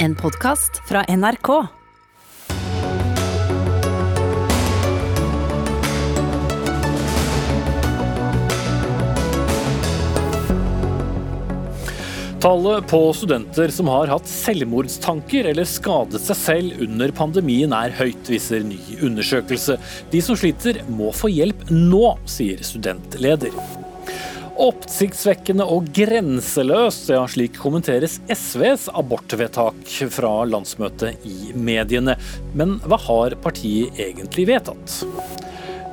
En podkast fra NRK. Tallet på studenter som har hatt selvmordstanker eller skadet seg selv under pandemien er høyt, viser ny undersøkelse. De som sliter må få hjelp nå, sier studentleder. Oppsiktsvekkende og grenseløst, ja slik kommenteres SVs abortvedtak fra landsmøtet i mediene. Men hva har partiet egentlig vedtatt?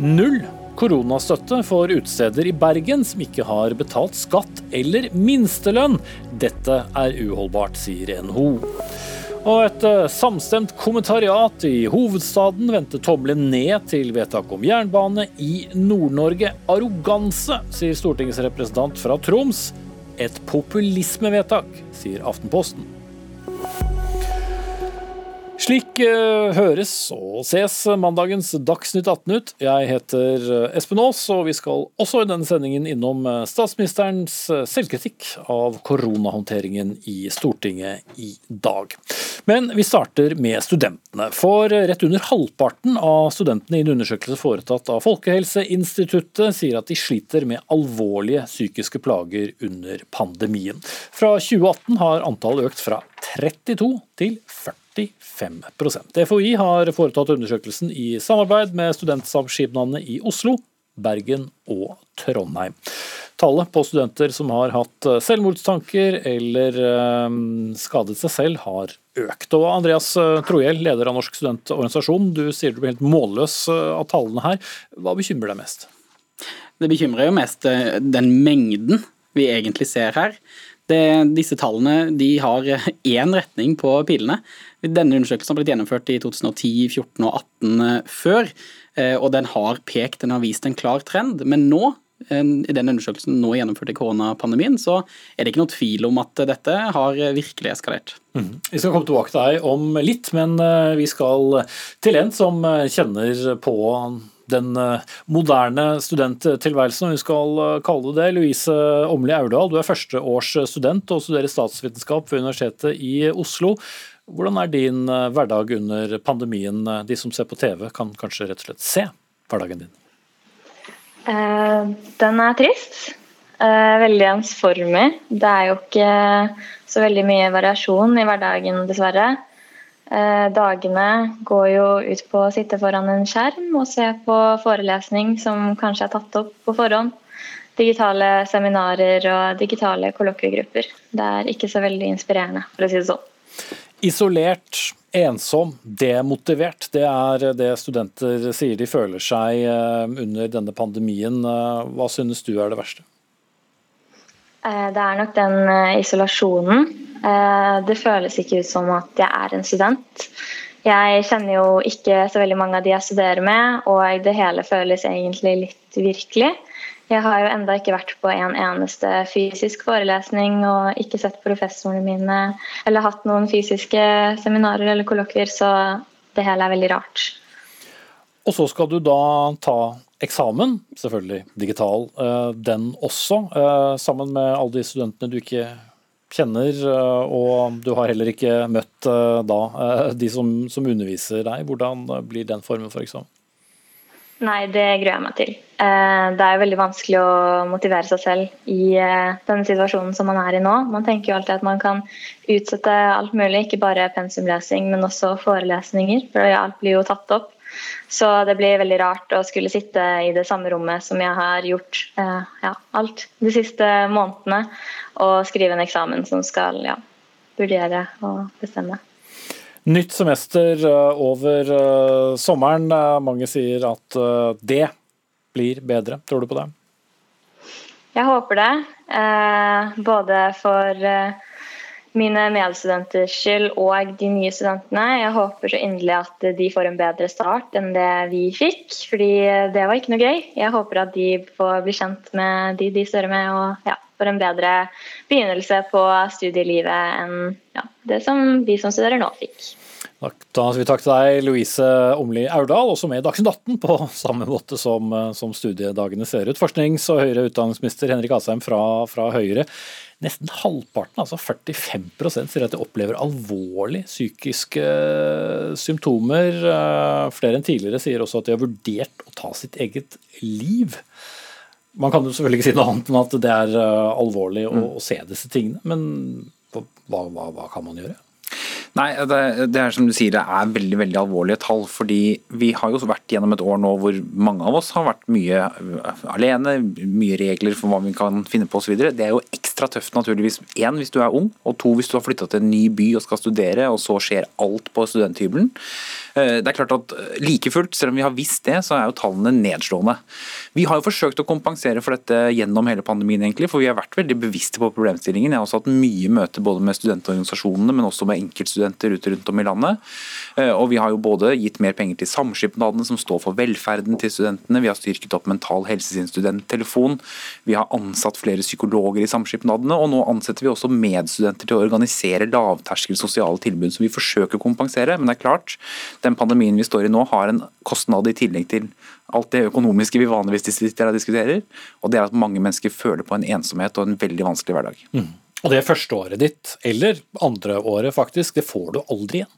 Null koronastøtte for utesteder i Bergen som ikke har betalt skatt eller minstelønn. Dette er uholdbart, sier NHO. Og et eh, samstemt kommentariat i hovedstaden vendte tommelen ned til vedtak om jernbane i Nord-Norge. Arroganse, sier stortingsrepresentant fra Troms. Et populismevedtak, sier Aftenposten. Slik uh, høres og ses mandagens Dagsnytt 18 ut. Jeg heter eh, Espen Aas, og vi skal også i denne sendingen innom eh, statsministerens selvkritikk av koronahåndteringen i Stortinget i dag. Men vi starter med studentene. For rett under halvparten av studentene i en undersøkelse foretatt av Folkehelseinstituttet sier at de sliter med alvorlige psykiske plager under pandemien. Fra 2018 har antallet økt fra 32 til 40. 45 FHI har foretatt undersøkelsen i samarbeid med studentsamskipnadene i Oslo, Bergen og Trondheim. Tallet på studenter som har hatt selvmordstanker eller eh, skadet seg selv, har økt. Og Andreas eh, Trohjell, leder av Norsk studentorganisasjon, du sier du blir helt målløs eh, av tallene her. Hva bekymrer deg mest? Det bekymrer jo mest den mengden vi egentlig ser her. Det, disse tallene de har én retning på pilene. Denne undersøkelsen har blitt gjennomført i 2010, 2014 og 2018 før, eh, og den har pekt, den har vist en klar trend. Men nå i den undersøkelsen nå gjennomført i koronapandemien, så er det ikke noe tvil om at dette har virkelig eskalert. Mm. Vi skal komme tilbake til deg om litt, men eh, vi skal til en som eh, kjenner på den moderne studenttilværelsen, om vi skal kalle det det. Louise Åmli Aurdal, du er førsteårs student og studerer statsvitenskap ved Universitetet i Oslo. Hvordan er din eh, hverdag under pandemien? De som ser på TV, kan kanskje rett og slett se hverdagen din? Eh, den er trist. Eh, veldig ensformig. Det er jo ikke så veldig mye variasjon i hverdagen, dessverre. Dagene går jo ut på å sitte foran en skjerm og se på forelesning som kanskje er tatt opp på forhånd. Digitale seminarer og digitale kollokviegrupper. Det er ikke så veldig inspirerende, for å si det sånn. Isolert, ensom, demotivert. Det er det studenter sier de føler seg eh, under denne pandemien. Eh, hva synes du er det verste? Eh, det er nok den isolasjonen. Det føles ikke ut som at jeg er en student. Jeg kjenner jo ikke så veldig mange av de jeg studerer med, og det hele føles egentlig litt virkelig. Jeg har jo enda ikke vært på en eneste fysisk forelesning og ikke sett professorene mine eller hatt noen fysiske seminarer eller kollokvier, så det hele er veldig rart. Og så skal du da ta eksamen, selvfølgelig digital, eh, den også, eh, sammen med alle de studentene du ikke kjenner, eh, og du har heller ikke møtt da de som, som underviser deg. Hvordan blir den formen for eksamen? Nei, det gruer jeg meg til. Eh, det er veldig vanskelig å motivere seg selv i eh, denne situasjonen som man er i nå. Man tenker jo alltid at man kan utsette alt mulig, ikke bare pensumlesing, men også forelesninger. For alt blir jo tatt opp. Så det blir veldig rart å skulle sitte i det samme rommet som jeg har gjort eh, ja, alt de siste månedene, og skrive en eksamen som skal ja, vurdere og bestemme. Nytt semester eh, over eh, sommeren. Eh, mange sier at det blir bedre. Tror du på det? Jeg håper det. Både for mine medstudenters skyld og de nye studentene. Jeg håper så inderlig at de får en bedre start enn det vi fikk. Fordi det var ikke noe gøy. Jeg håper at de får bli kjent med de de står med, og ja, får en bedre begynnelse på studielivet enn ja, det som vi som studerer nå, fikk. Da sier vi takk til deg, Louise Åmli Aurdal, også med i Dagsnytt 18 på samme måte som, som, studiedagene ser ut. Forsknings- og høyere utdanningsminister Henrik Asheim fra, fra Høyre. Nesten halvparten, altså 45% sier at de opplever alvorlige psykiske symptomer. Eh, flere enn tidligere sier også at de har vurdert å ta sitt eget liv. Man kan jo selvfølgelig ikke si noe annet enn at det er eh, alvorlig å, å se disse tingene, men hva, hva, hva kan man gjøre? Nei, det, det, er som du sier, det er veldig veldig alvorlige tall. fordi vi har jo vært gjennom et år nå hvor mange av oss har vært mye øh, alene. Mye regler for hva vi kan finne på osv. Det er jo ekstra tøft naturligvis. Én hvis du er ung, og to hvis du har flytta til en ny by og skal studere, og så skjer alt på studenthybelen. Eh, det er klart at eh, Like fullt, selv om vi har visst det, så er jo tallene nedslående. Vi har jo forsøkt å kompensere for dette gjennom hele pandemien, egentlig, for vi har vært veldig bevisste på problemstillingen. Jeg har også hatt mye møte både med studentorganisasjonene, men også med enkeltstudenter ute rundt om i landet. Eh, og Vi har jo både gitt mer penger til samskipnadene, som står for velferden til studentene. Vi har styrket opp Mental Helse sin studenttelefon. Vi har ansatt flere psykologer i samskipnadene, og nå ansetter vi også medstudenter til å organisere lavterskel sosiale tilbud, som vi forsøker å kompensere. Men det er klart, den pandemien vi står i nå, har en kostnad i tillegg til alt det økonomiske vi vanligvis diskuterer. Og det er at mange mennesker føler på en ensomhet og en veldig vanskelig hverdag. Mm. Og det første året ditt, eller andre året faktisk, det får du aldri igjen.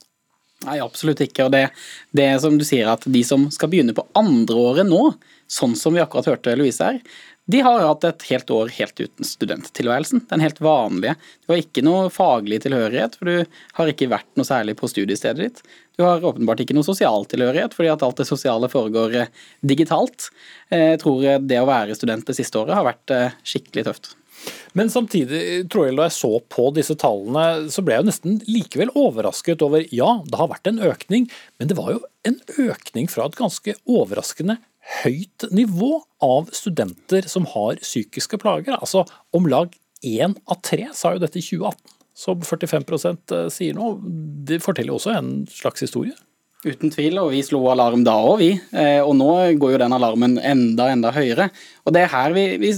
Nei, absolutt ikke. Og det, det som du sier at de som skal begynne på andre året nå, sånn som vi akkurat hørte Louise her, de har hatt et helt år helt uten studenttilværelsen. Den helt vanlige. Du har ikke noe faglig tilhørighet, for du har ikke vært noe særlig på studiestedet ditt. Du har åpenbart ikke noe sosial tilhørighet, fordi at alt det sosiale foregår eh, digitalt. Eh, jeg tror det å være student det siste året har vært eh, skikkelig tøft. Men samtidig, tror jeg, da jeg så på disse tallene, så ble jeg nesten likevel overrasket over Ja, det har vært en økning, men det var jo en økning fra et ganske overraskende høyt nivå av studenter som har psykiske plager. Altså om lag én av tre sa jo dette i 2018, som 45 eh, sier nå. Det forteller jo også en slags historie. Uten tvil, og vi slo alarm da òg, vi. Eh, og nå går jo den alarmen enda, enda høyere. Og det er her vi, vi,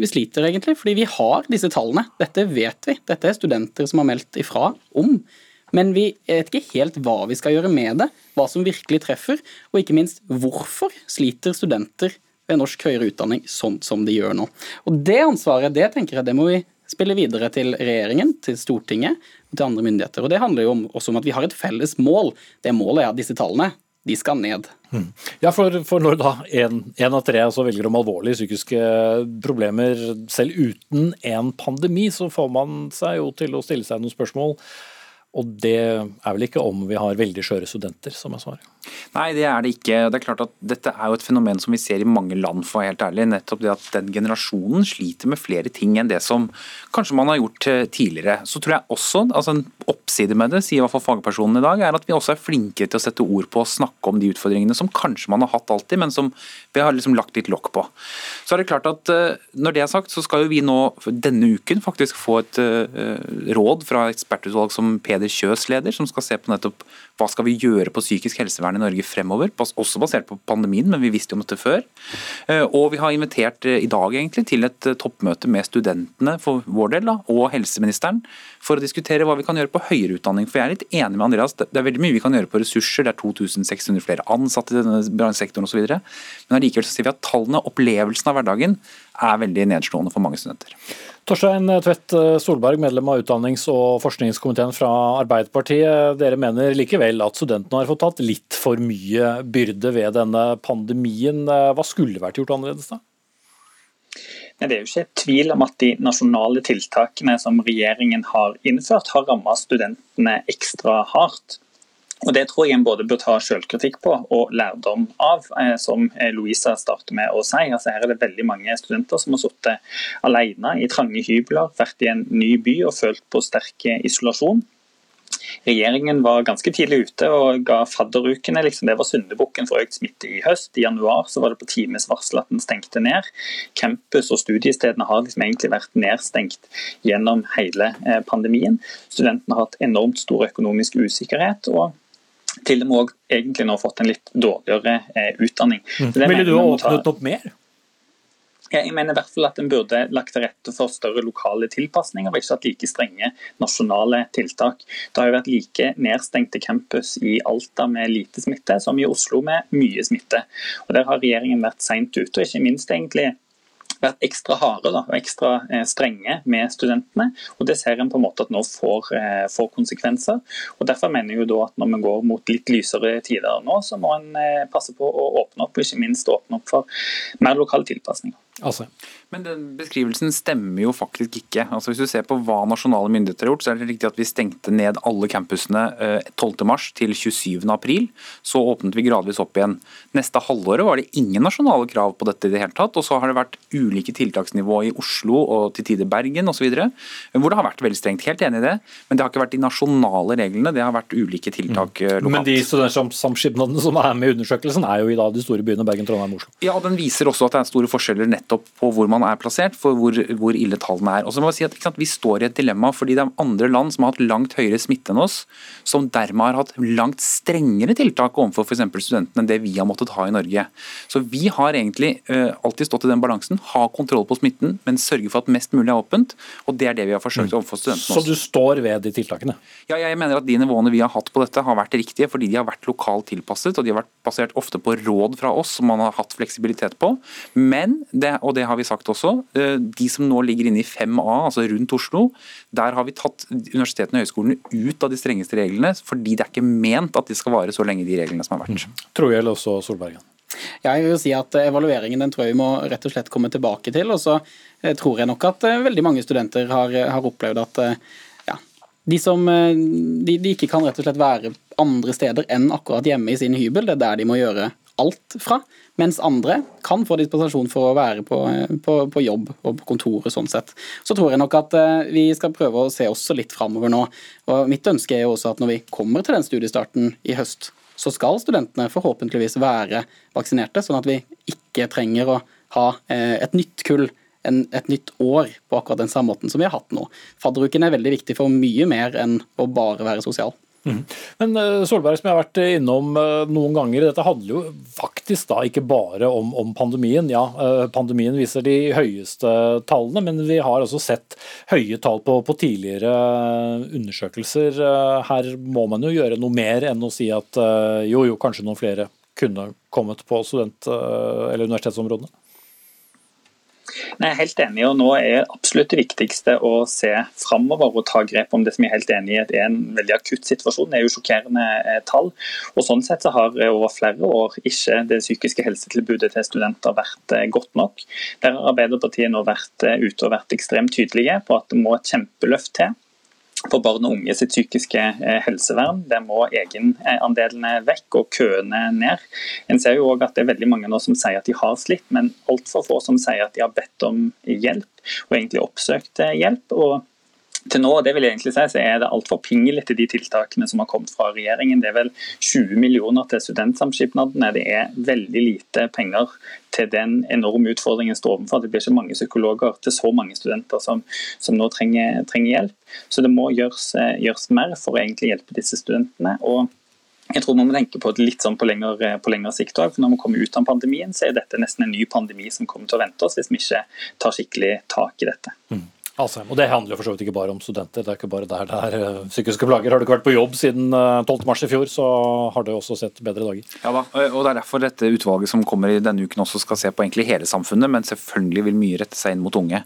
vi, sliter, egentlig, fordi vi har disse tallene. Dette vet vi. Dette er studenter som har meldt ifra om. Men vi vet ikke helt hva vi skal gjøre med det, hva som virkelig treffer, og ikke minst hvorfor sliter studenter ved norsk høyere utdanning sånn som de gjør nå. Og Det ansvaret det tenker jeg, det må vi spille videre til regjeringen, til Stortinget og til andre myndigheter. Og Det handler jo også om at vi har et felles mål. Det målet er at disse tallene de skal ned. Hmm. Ja, for, for, når da en av tre altså velger om alvorlige psykiske problemer selv uten en pandemi, så får man seg jo til å stille seg noen spørsmål. Og det er vel ikke om vi har veldig skjøre studenter, som er svaret? Nei, det er det ikke. Det er klart at Dette er jo et fenomen som vi ser i mange land, for å være helt ærlig. Nettopp det at den generasjonen sliter med flere ting enn det som kanskje man har gjort eh, tidligere. Så tror jeg også, altså En oppside med det, sier i hvert fall fagpersonen i dag, er at vi også er flinkere til å sette ord på å snakke om de utfordringene som kanskje man har hatt alltid, men som vi har liksom lagt litt lokk på. Så er det klart at eh, Når det er sagt, så skal jo vi nå denne uken faktisk få et uh, råd fra ekspertutvalg som Peder Peder Kjøs leder, som skal se på nettopp hva skal vi gjøre på psykisk helsevern i Norge fremover. Også basert på pandemien, men vi visste jo om dette før. Eh, og vi har invitert eh, i dag egentlig til et eh, toppmøte med studentene for vår del, da, og helseministeren, for å diskutere hva vi kan gjøre på høyere utdanning. For jeg er litt enig med Andreas, det er veldig mye vi kan gjøre på ressurser. Det er 2600 flere ansatte i denne bransjesektoren osv. Men allikevel ser vi at tallene, opplevelsen av hverdagen, er veldig nedslående for mange studenter. Torstein Tvedt Solberg, medlem av utdannings- og forskningskomiteen fra Arbeiderpartiet. Dere mener likevel at studentene har fått tatt litt for mye byrde ved denne pandemien. Hva skulle vært gjort annerledes da? Det er jo ikke tvil om at de nasjonale tiltakene som regjeringen har innført, har rammet studentene ekstra hardt. Og Det tror jeg en både bør ta selvkritikk på og lærdom av, eh, som Louisa starter med å si. Altså her er det veldig mange studenter som har sittet alene i trange hybler, vært i en ny by og følt på sterk isolasjon. Regjeringen var ganske tidlig ute og ga fadderukene. Liksom, det var syndebukken for økt smitte i høst. I januar var det på times varsel at den stengte ned. Campus og studiestedene har liksom egentlig vært nedstengt gjennom hele eh, pandemien. Studentene har hatt enormt stor økonomisk usikkerhet. og til med også egentlig nå fått en litt dårligere eh, utdanning. Mm. Ville du ha åpnet opp mer? Jeg mener i hvert fall at En burde lagt til rette for større lokale tilpasninger, og ikke hatt like strenge nasjonale tiltak. Det har jo vært like nedstengte campus i Alta med lite smitte, som i Oslo med mye smitte. Og Der har regjeringen vært seint ute, og ikke minst egentlig vært ekstra harde da, og ekstra eh, strenge med studentene. og Det ser en på en måte at nå får, eh, får, konsekvenser. og Derfor mener jeg jo da at når vi går mot litt lysere tider nå, så må en eh, passe på å åpne opp, og ikke minst åpne opp for mer lokale tilpasninger. Altså. Men den beskrivelsen stemmer jo faktisk ikke. Altså Hvis du ser på hva nasjonale myndigheter har gjort, så er det riktig at vi stengte ned alle campusene 12.3 eh, til 27.4. Så åpnet vi gradvis opp igjen. Neste halvåret var det ingen nasjonale krav på dette i det hele tatt. Og så har det vært ulike tiltaksnivå i Oslo og til tider Bergen osv. Hvor det har vært veldig strengt. Helt enig i det. Men det har ikke vært de nasjonale reglene, det har vært ulike tiltak mm. lokalt. Men de studentsamskipnadene som er med i undersøkelsen, er jo i da de store byene Bergen, Trondheim og Oslo? Ja, den viser også at det er store forskjeller nettopp på hvor man man er plassert, for hvor, hvor ille tallene er. Og så må jeg si at sant, Vi står i et dilemma fordi det er andre land som har hatt langt høyere smitte enn oss, som dermed har hatt langt strengere tiltak overfor f.eks. studentene enn det vi har måttet ha i Norge. Så vi har egentlig uh, alltid stått i den balansen, ha kontroll på smitten, men sørge for at mest mulig er åpent. Og det er det vi har forsøkt mm. overfor studentene også. Så du står ved de tiltakene? Ja, jeg mener at de nivåene vi har hatt på dette har vært riktige, fordi de har vært lokalt tilpasset, og de har vært basert ofte på råd fra oss som man har hatt fleksibilitet på. Men, det, og det har vi sagt også. Eh, de som nå ligger inne i 5A, altså rundt Oslo, der har vi tatt universitetene og høyskolene ut av de strengeste reglene, fordi det er ikke ment at de skal vare så lenge, de reglene som har vært. Mm. eller også Solbergen. Jeg vil si at Evalueringen den tror jeg vi må rett og slett komme tilbake til. og så eh, tror jeg nok at eh, veldig mange studenter har, har opplevd at ja, de, som, de, de, ikke kan rett og slett være andre steder enn akkurat hjemme i sin hybel. Det er der de må gjøre alt fra. Mens andre kan få dispensasjon for å være på, på, på, jobb og på kontoret. sånn sett. Så tror jeg nok at eh, vi skal prøve å se også litt framover nå. Og Mitt ønske er jo også at når vi kommer til den studiestarten i høst, så skal studentene forhåpentligvis være vaksinerte, sånn at vi ikke trenger å ha eh, et nytt kull et nytt år på akkurat den samme måten som vi har hatt nå. Fadderuken er veldig viktig for mye mer enn å bare være sosial. Mm. Men eh, Solberg, som jeg har vært innom eh, noen ganger, dette handler jo faktisk da ikke bare om, om, pandemien. Ja, eh, pandemien viser de høyeste tallene, men vi har også sett høye tall på, på tidligere undersøkelser. Her må man jo gjøre noe mer enn å si at jo, jo, kanskje noen flere kunne kommet på student- eller universitetsområdene. Jeg er helt enig, og Nå er absolutt det viktigste å se framover og ta grep om det som jeg er helt enig i at er en veldig akutt situasjon. Det er jo sjokkerende eh, tall. og Sånn sett så har eh, over flere år ikke det psykiske helsetilbudet til studenter vært eh, godt nok. Der har Arbeiderpartiet nå vært ute og vært ekstremt tydelige på at det må et kjempeløft til for barn og unge sitt psykiske eh, helsevern. Der må egenandelene vekk og køene ned. En ser jo også at det er veldig mange nå som sier at de har slitt, men altfor få som sier at de har bedt om hjelp og egentlig oppsøkt eh, hjelp. og til nå det vil jeg egentlig si, så er det altfor pinglete de tiltakene som har kommet fra regjeringen. Det er vel 20 millioner til studentsamskipnadene. Det er veldig lite penger til den enorme utfordringen står overfor. Det blir ikke mange psykologer til så mange studenter som, som nå trenger, trenger, hjelp. Så det må gjøres, gjøres, mer for å egentlig hjelpe disse studentene. og jeg tror man må tenke på det litt sånn på lengre, på lengre sikt også, for Når vi kommer ut av pandemien, så er dette nesten en ny pandemi som kommer til å vente oss hvis vi ikke tar skikkelig tak i dette. Mm. Altså, og Det handler jo for så vidt ikke bare om studenter. Det er ikke bare der det er uh, psykiske plager. Har du ikke vært på jobb siden uh, eh, 12.3 i fjor, så har det også sett bedre dager. Ja da, og Det er derfor dette utvalget som kommer i denne uken også skal se på egentlig hele samfunnet, men selvfølgelig vil mye rette seg inn mot unge.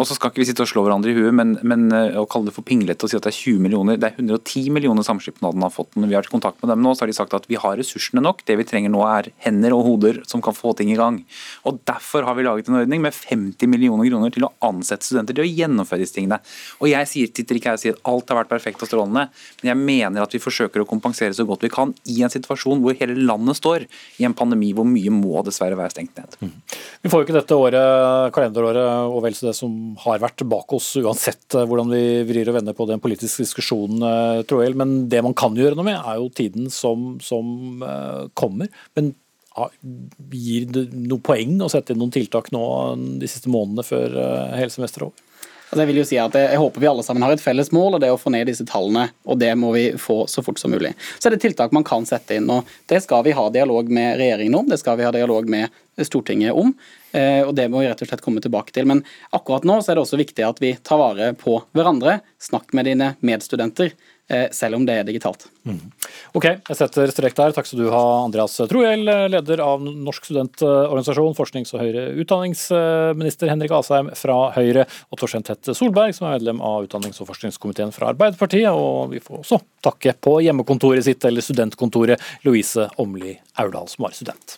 Og så skal ikke vi sitte og slå hverandre i huet, men, men uh, å kalle det for pinglete og si at det er 20 millioner Det er 110 millioner samskipnadene har fått. Når vi har kontakt med dem nå, så har de sagt at vi har ressursene nok. Det vi trenger nå er hender og hoder som kan få ting i gang. Og Derfor har vi laget en ordning med 50 millioner kroner til å ansette studenter til å disse tingene. Og jeg sier, titter ikke her sier at alt har vært perfekt og strålende, men jeg mener at vi forsøker å kompensere så godt vi kan i en situasjon hvor hele landet står i en pandemi hvor mye må dessverre være stengt ned. Mm. Vi får jo ikke dette året, kalenderåret og vel så det som har vært bak oss, uansett eh, hvordan vi vrir og vender på den politiske diskusjonen, tror jeg. Men det man kan gjøre noe med, er jo tiden som, som uh, kommer. Men Gir det noe poeng å sette inn noen tiltak nå de siste månedene før hele er over? Altså jeg vil jo si at jeg, håper vi alle sammen har et felles mål, og det er å få ned disse tallene. og Det må vi få så fort som mulig. Så er det tiltak man kan sette inn. og Det skal vi ha dialog med regjeringen om, det skal vi ha dialog med Stortinget om. Eh, og Det må vi rett og slett komme tilbake til. Men akkurat nå så er det også viktig at vi tar vare på hverandre. Snakk med dine medstudenter. Eh, selv om det er digitalt. Mm. Ok, jeg setter strek der. Takk skal du ha, Andreas Trohjell, leder av Norsk studentorganisasjon, forsknings- og høyere utdanningsminister Henrik Asheim fra Høyre, og Torstein Tette Solberg, som er medlem av utdannings- og forskningskomiteen fra Arbeiderpartiet. Og vi får også takke på hjemmekontoret sitt, eller studentkontoret, Louise Åmli Aurdal, som var student.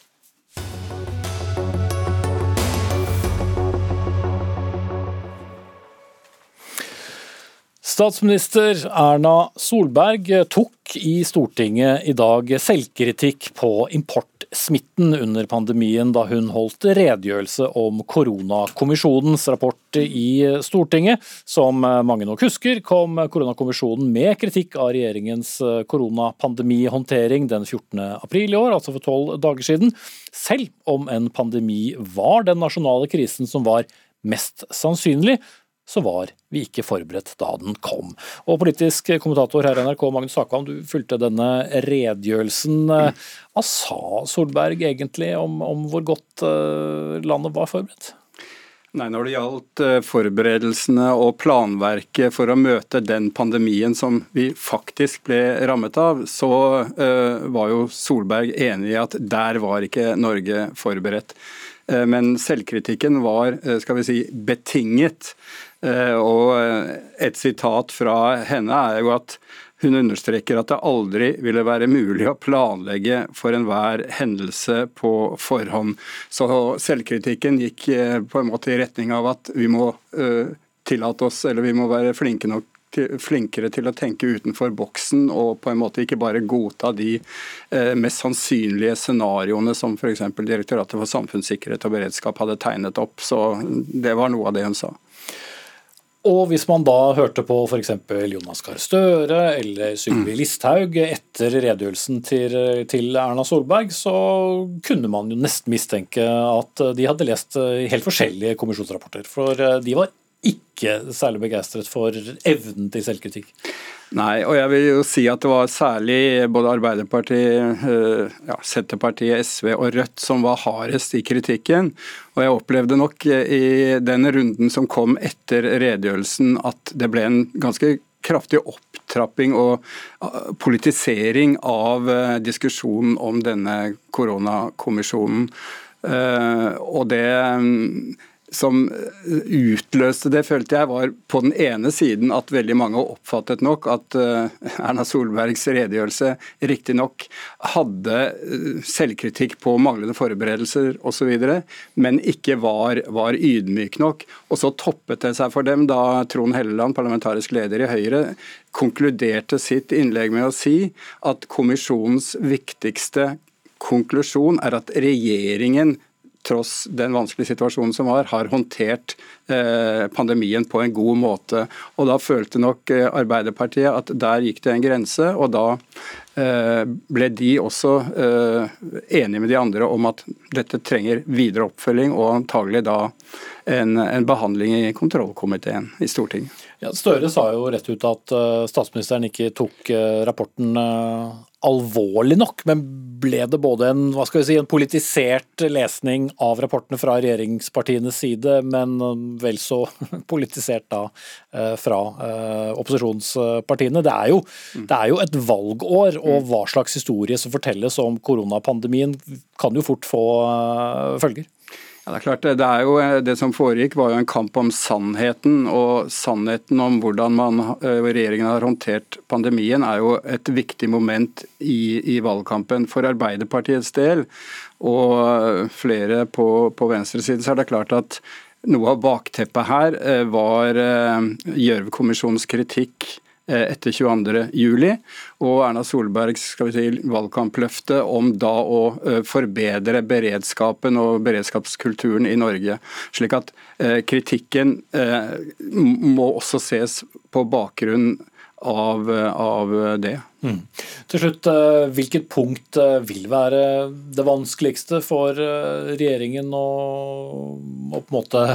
Statsminister Erna Solberg tok i Stortinget i dag selvkritikk på importsmitten under pandemien da hun holdt redegjørelse om koronakommisjonens rapport i Stortinget. Som mange nok husker, kom koronakommisjonen med kritikk av regjeringens koronapandemihåndtering den 14. april i år, altså for tolv dager siden. Selv om en pandemi var den nasjonale krisen som var mest sannsynlig, så var vi ikke forberedt da den kom. Og Politisk kommentator her i NRK, Magnus Sakvam, du fulgte denne redegjørelsen. Hva sa Solberg egentlig om, om hvor godt eh, landet var forberedt? Nei, Når det gjaldt eh, forberedelsene og planverket for å møte den pandemien som vi faktisk ble rammet av, så uh, var jo Solberg enig i at der var ikke Norge forberedt. Men selvkritikken var skal vi si, betinget Eh, og eh, et sitat fra henne er jo at hun understreker at det aldri ville være mulig å planlegge for enhver hendelse på forhånd. Så selvkritikken gikk eh, på en måte i retning av at vi må tillate oss, eller vi må være flinke nok flinkere til å tenke utenfor boksen og på en måte ikke bare godta de mest sannsynlige scenarioene som f.eks. Direktoratet for samfunnssikkerhet og beredskap hadde tegnet opp. Så det var noe av det hun sa. Og hvis man da hørte på f.eks. Jonas Gahr Støre eller Sylvi mm. Listhaug etter redegjørelsen til, til, Erna Solberg, så kunne man jo nesten mistenke at de hadde lest helt forskjellige kommisjonsrapporter. For de var ikke særlig begeistret for evnen til selvkritikk. Nei, og jeg vil jo si at det var særlig både Arbeiderpartiet, eh, ja, Senterpartiet, SV og Rødt som var hardest i kritikken. Og jeg opplevde nok eh, i den runden som kom etter redegjørelsen at det ble en ganske kraftig opptrapping og eh, politisering av diskusjonen om denne koronakommisjonen. Og det som utløste det, følte jeg var på den ene siden at veldig mange oppfattet nok at eh, Erna Solbergs redegjørelse riktignok hadde eh, selvkritikk på manglende forberedelser osv., men ikke var, var ydmyk nok. Og så toppet det seg for dem da Trond Helleland, parlamentarisk leder i Høyre, konkluderte sitt innlegg med å si at kommisjonens viktigste konklusjon er at regjeringen tross den vanskelige situasjonen som var, har håndtert eh, pandemien på en god måte. Og Da følte nok eh, Arbeiderpartiet at der gikk det en grense, og da eh, ble de også enige med de andre om at dette trenger videre oppfølging, og antagelig da en, en behandling i kontrollkomiteen i Stortinget. Ja, Støre sa jo rett ut at statsministeren ikke tok rapporten alvorlig nok, men ble det både en, hva skal vi si, en politisert lesning av rapportene fra regjeringspartienes side, men vel så politisert da eh, fra eh, opposisjonspartiene? Det er, jo, det er jo et valgår, og hva slags historie som fortelles om koronapandemien kan jo fort få eh, følger. Ja, det er klart, det, er jo, eh, det som foregikk var jo en kamp om sannheten. Og sannheten om hvordan man, eh, regjeringen har håndtert pandemien er jo et viktig moment i, i valgkampen. For Arbeiderpartiets del og eh, flere på, på venstresiden så er det klart at noe av bakteppet her var Gjørv-kommisjonens kritikk Eh, etter 22.07. Og Erna Solbergs skal vi si, valgkampløfte om da å eh, forbedre beredskapen og beredskapskulturen i Norge. Slik at eh, kritikken må også ses på bakgrunn av, av det. Mm. Til slutt, eh, hvilket punkt eh, vil være det vanskeligste for eh, regjeringen å, å på en måte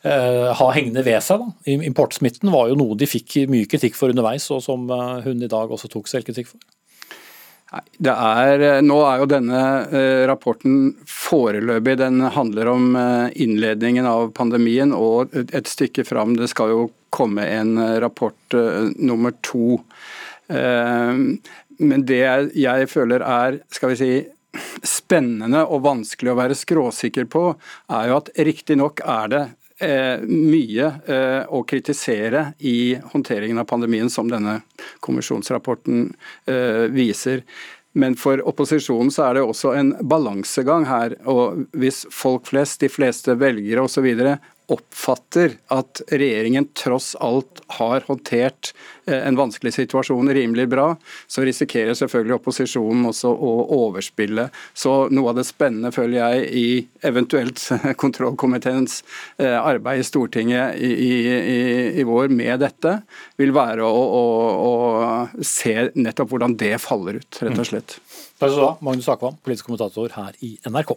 ha hengende ved seg? Da? Importsmitten var jo noe de fikk mye kritikk for underveis, og som hun i dag også tok selvkritikk for. Det er, nå er jo denne rapporten foreløpig. Den handler om innledningen av pandemien og et stykke fram. Det skal jo komme en rapport nummer to Eh, men det jeg føler er skal vi si, spennende og vanskelig å være skråsikker på, er jo at riktignok er det eh, mye eh, å kritisere i håndteringen av pandemien, som denne kommisjonsrapporten viser. Men for opposisjonen så er det også en balansegang her. og Hvis folk flest, de fleste velgere osv oppfatter at regjeringen tross alt har håndtert eh, en vanskelig situasjon rimelig bra, så risikerer selvfølgelig opposisjonen også å overspille. Så noe av det spennende, føler jeg, i eventuelt kontrollkomiteens eh, arbeid i Stortinget i, i, i vår med dette, vil være å, å, å, se nettopp hvordan det faller ut, rett og slett. Takk skal du ha, Magnus Akvam, politisk kommentator her i NRK.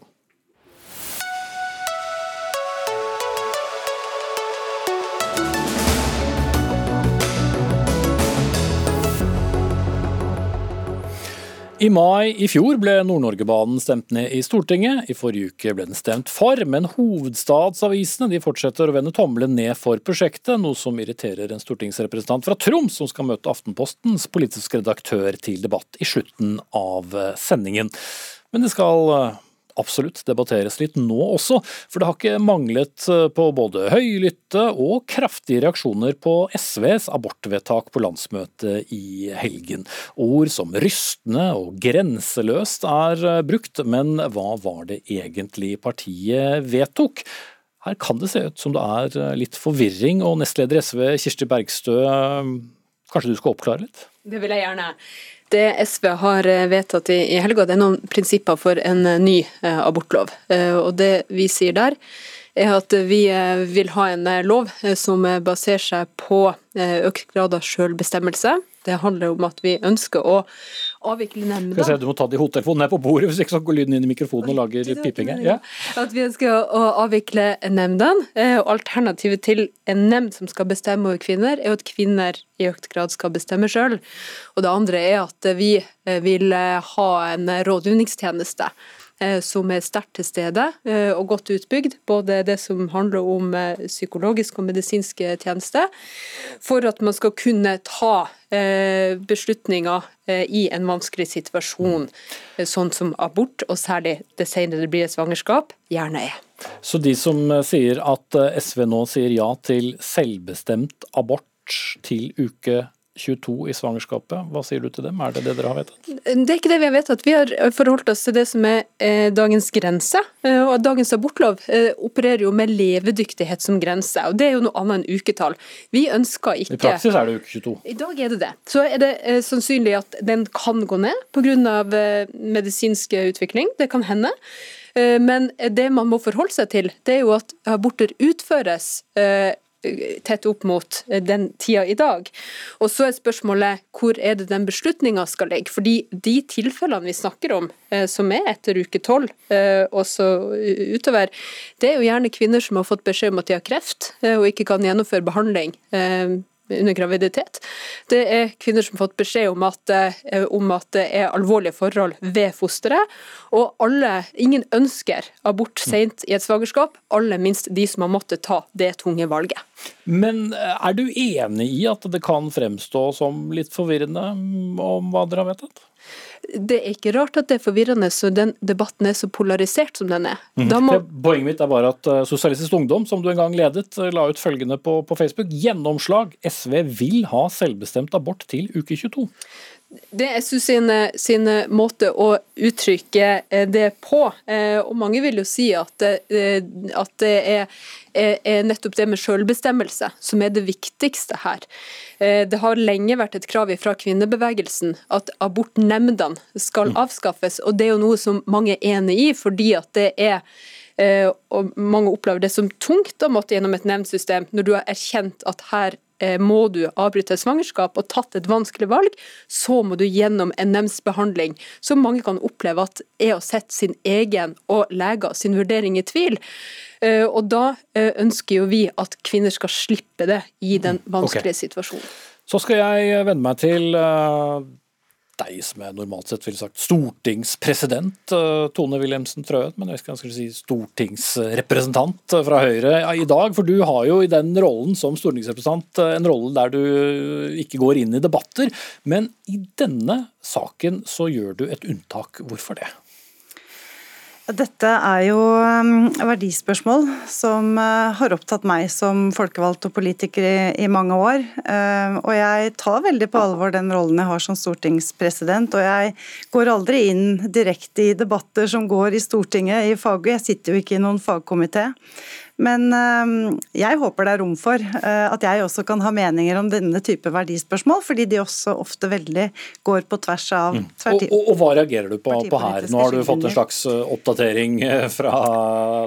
I mai i fjor ble Nord-Norgebanen stemt ned i Stortinget. I forrige uke ble den stemt for, men hovedstadsavisene fortsetter å vende tommelen ned for prosjektet, noe som irriterer en stortingsrepresentant fra Troms, som skal møte Aftenpostens politiske redaktør til debatt i slutten av sendingen. Men det skal absolutt debatteres litt nå også, for det har ikke manglet eh, på både høylytte og kraftige reaksjoner på SVs abortvedtak på landsmøtet i helgen. Ord som rystende og grenseløst er eh, brukt, men hva var det egentlig partiet vedtok? Her kan det se ut som det er eh, litt forvirring, og nestleder SV Kirsti Bergstø, kanskje du skal oppklare litt? Det vil jeg gjerne. Det SV har eh, vedtatt i helga, det er noen prinsipper for en eh, ny eh, abortlov. Og det vi sier der, er at vi vil ha en lov som baserer seg på økt grad av selvbestemmelse. Det handler om at vi ønsker å avvikle nemnda. Du må ta de hodetelefonene på bordet, hvis ikke så går lyden inn i mikrofonen og lager piping Ja. At vi ønsker å avvikle nemndene. Og alternativet til en nemnd som skal bestemme over kvinner, er at kvinner i økt grad skal bestemme sjøl. Og det andre er at vi vil ha en rådgivningstjeneste Eh, som er sterkt til stede eh, og godt utbygd. Både det som handler om psykologiske og medisinske tjenester, for at man skal kunne ta beslutninger i en vanskelig situasjon, sånn som abort, og særlig det senere det blir et svangerskap, gjerne er. Så de som sier at SV nå sier ja til selvbestemt abort til uke 22 i svangerskapet. Hva sier du til dem, er det det dere har vedtatt? Det er ikke det vi har vedtatt. Vi har forholdt oss til det som er eh, dagens grense. Eh, og Dagens abortlov eh, opererer jo med levedyktighet som grense, og det er jo noe annet enn uketall. Vi ønsker ikke I praksis er det uke 22. I dag er det det. Så er det sannsynlig at den kan gå ned pga. medisinsk utvikling. Det kan hende. Men det man må forholde seg til, det er jo at aborter utføres tett opp mot eh, den tida i dag. Og så er spørsmålet hvor er det den beslutninga skal ligge. Fordi de tilfellene vi snakker om, eh, som er etter uke tolv eh, og så utover, det er jo gjerne kvinner som har fått beskjed om at de har kreft og ikke kan gjennomføre behandling under graviditet. Det er kvinner som har fått beskjed om at, eh, om at det er alvorlige forhold ved fosteret. Og alle, ingen ønsker abort sent i et svangerskap, aller minst de som har måttet ta det tunge valget. Men eh, er du enig i at det kan fremstå som litt forvirrende om hva dere har vedtatt? Det er ikke rart at det er forvirrende så den debatten er så polarisert som den er. Mm. Må... Poenget mitt er bare at eh, Sosialistisk Ungdom, som du en gang ledet, eh, la ut følgende på, på Facebook. Gjennomslag. SV vil ha selvbestemt abort til uke 22. Det er SU sin, sin, måte å uttrykke eh, det på. Og mange vil jo si at, at det er, er nettopp det med selvbestemmelse som er det viktigste her. Eh, det har lenge vært et krav fra kvinnebevegelsen at abortnemndene skal mm. avskaffes, og det er jo noe som mange er enig i, fordi at det er eh, og mange opplever det som tungt å måtte gjennom et nemndsystem når du har erkjent at her eh, må du avbryte svangerskap og tatt et vanskelig valg, så må du gjennom en nemndsbehandling, som mange kan oppleve at er å sette sin egen og leger sin vurdering i tvil. Eh, og da eh, ønsker jo vi at kvinner skal slippe det i den vanskelige situasjonen. Så skal jeg vende meg til deg som jeg normalt sett ville sagt stortingspresident, uh, Tone Wilhelmsen Trøen, men jeg skal kanskje si stortingsrepresentant fra Høyre i dag. For du har jo i den rollen som stortingsrepresentant en rolle der du ikke går inn i debatter. Men i denne saken så gjør du et unntak. Hvorfor det? Dette er jo um, verdispørsmål som uh, har opptatt meg som folkevalgt og politiker i, mange år. Uh, og jeg tar veldig på alvor den rollen jeg har som stortingspresident. Og jeg går aldri inn direkte i debatter som går i Stortinget i faget. Jeg sitter jo ikke i noen fagkomité. Men ehm, jeg håper det er rom for eh, at jeg også kan ha meninger om denne type verdispørsmål, fordi de også ofte veldig går på tvers av mm. og, og, og, hva reagerer du på, på, her? Nå har du fått en slags eh, oppdatering eh, fra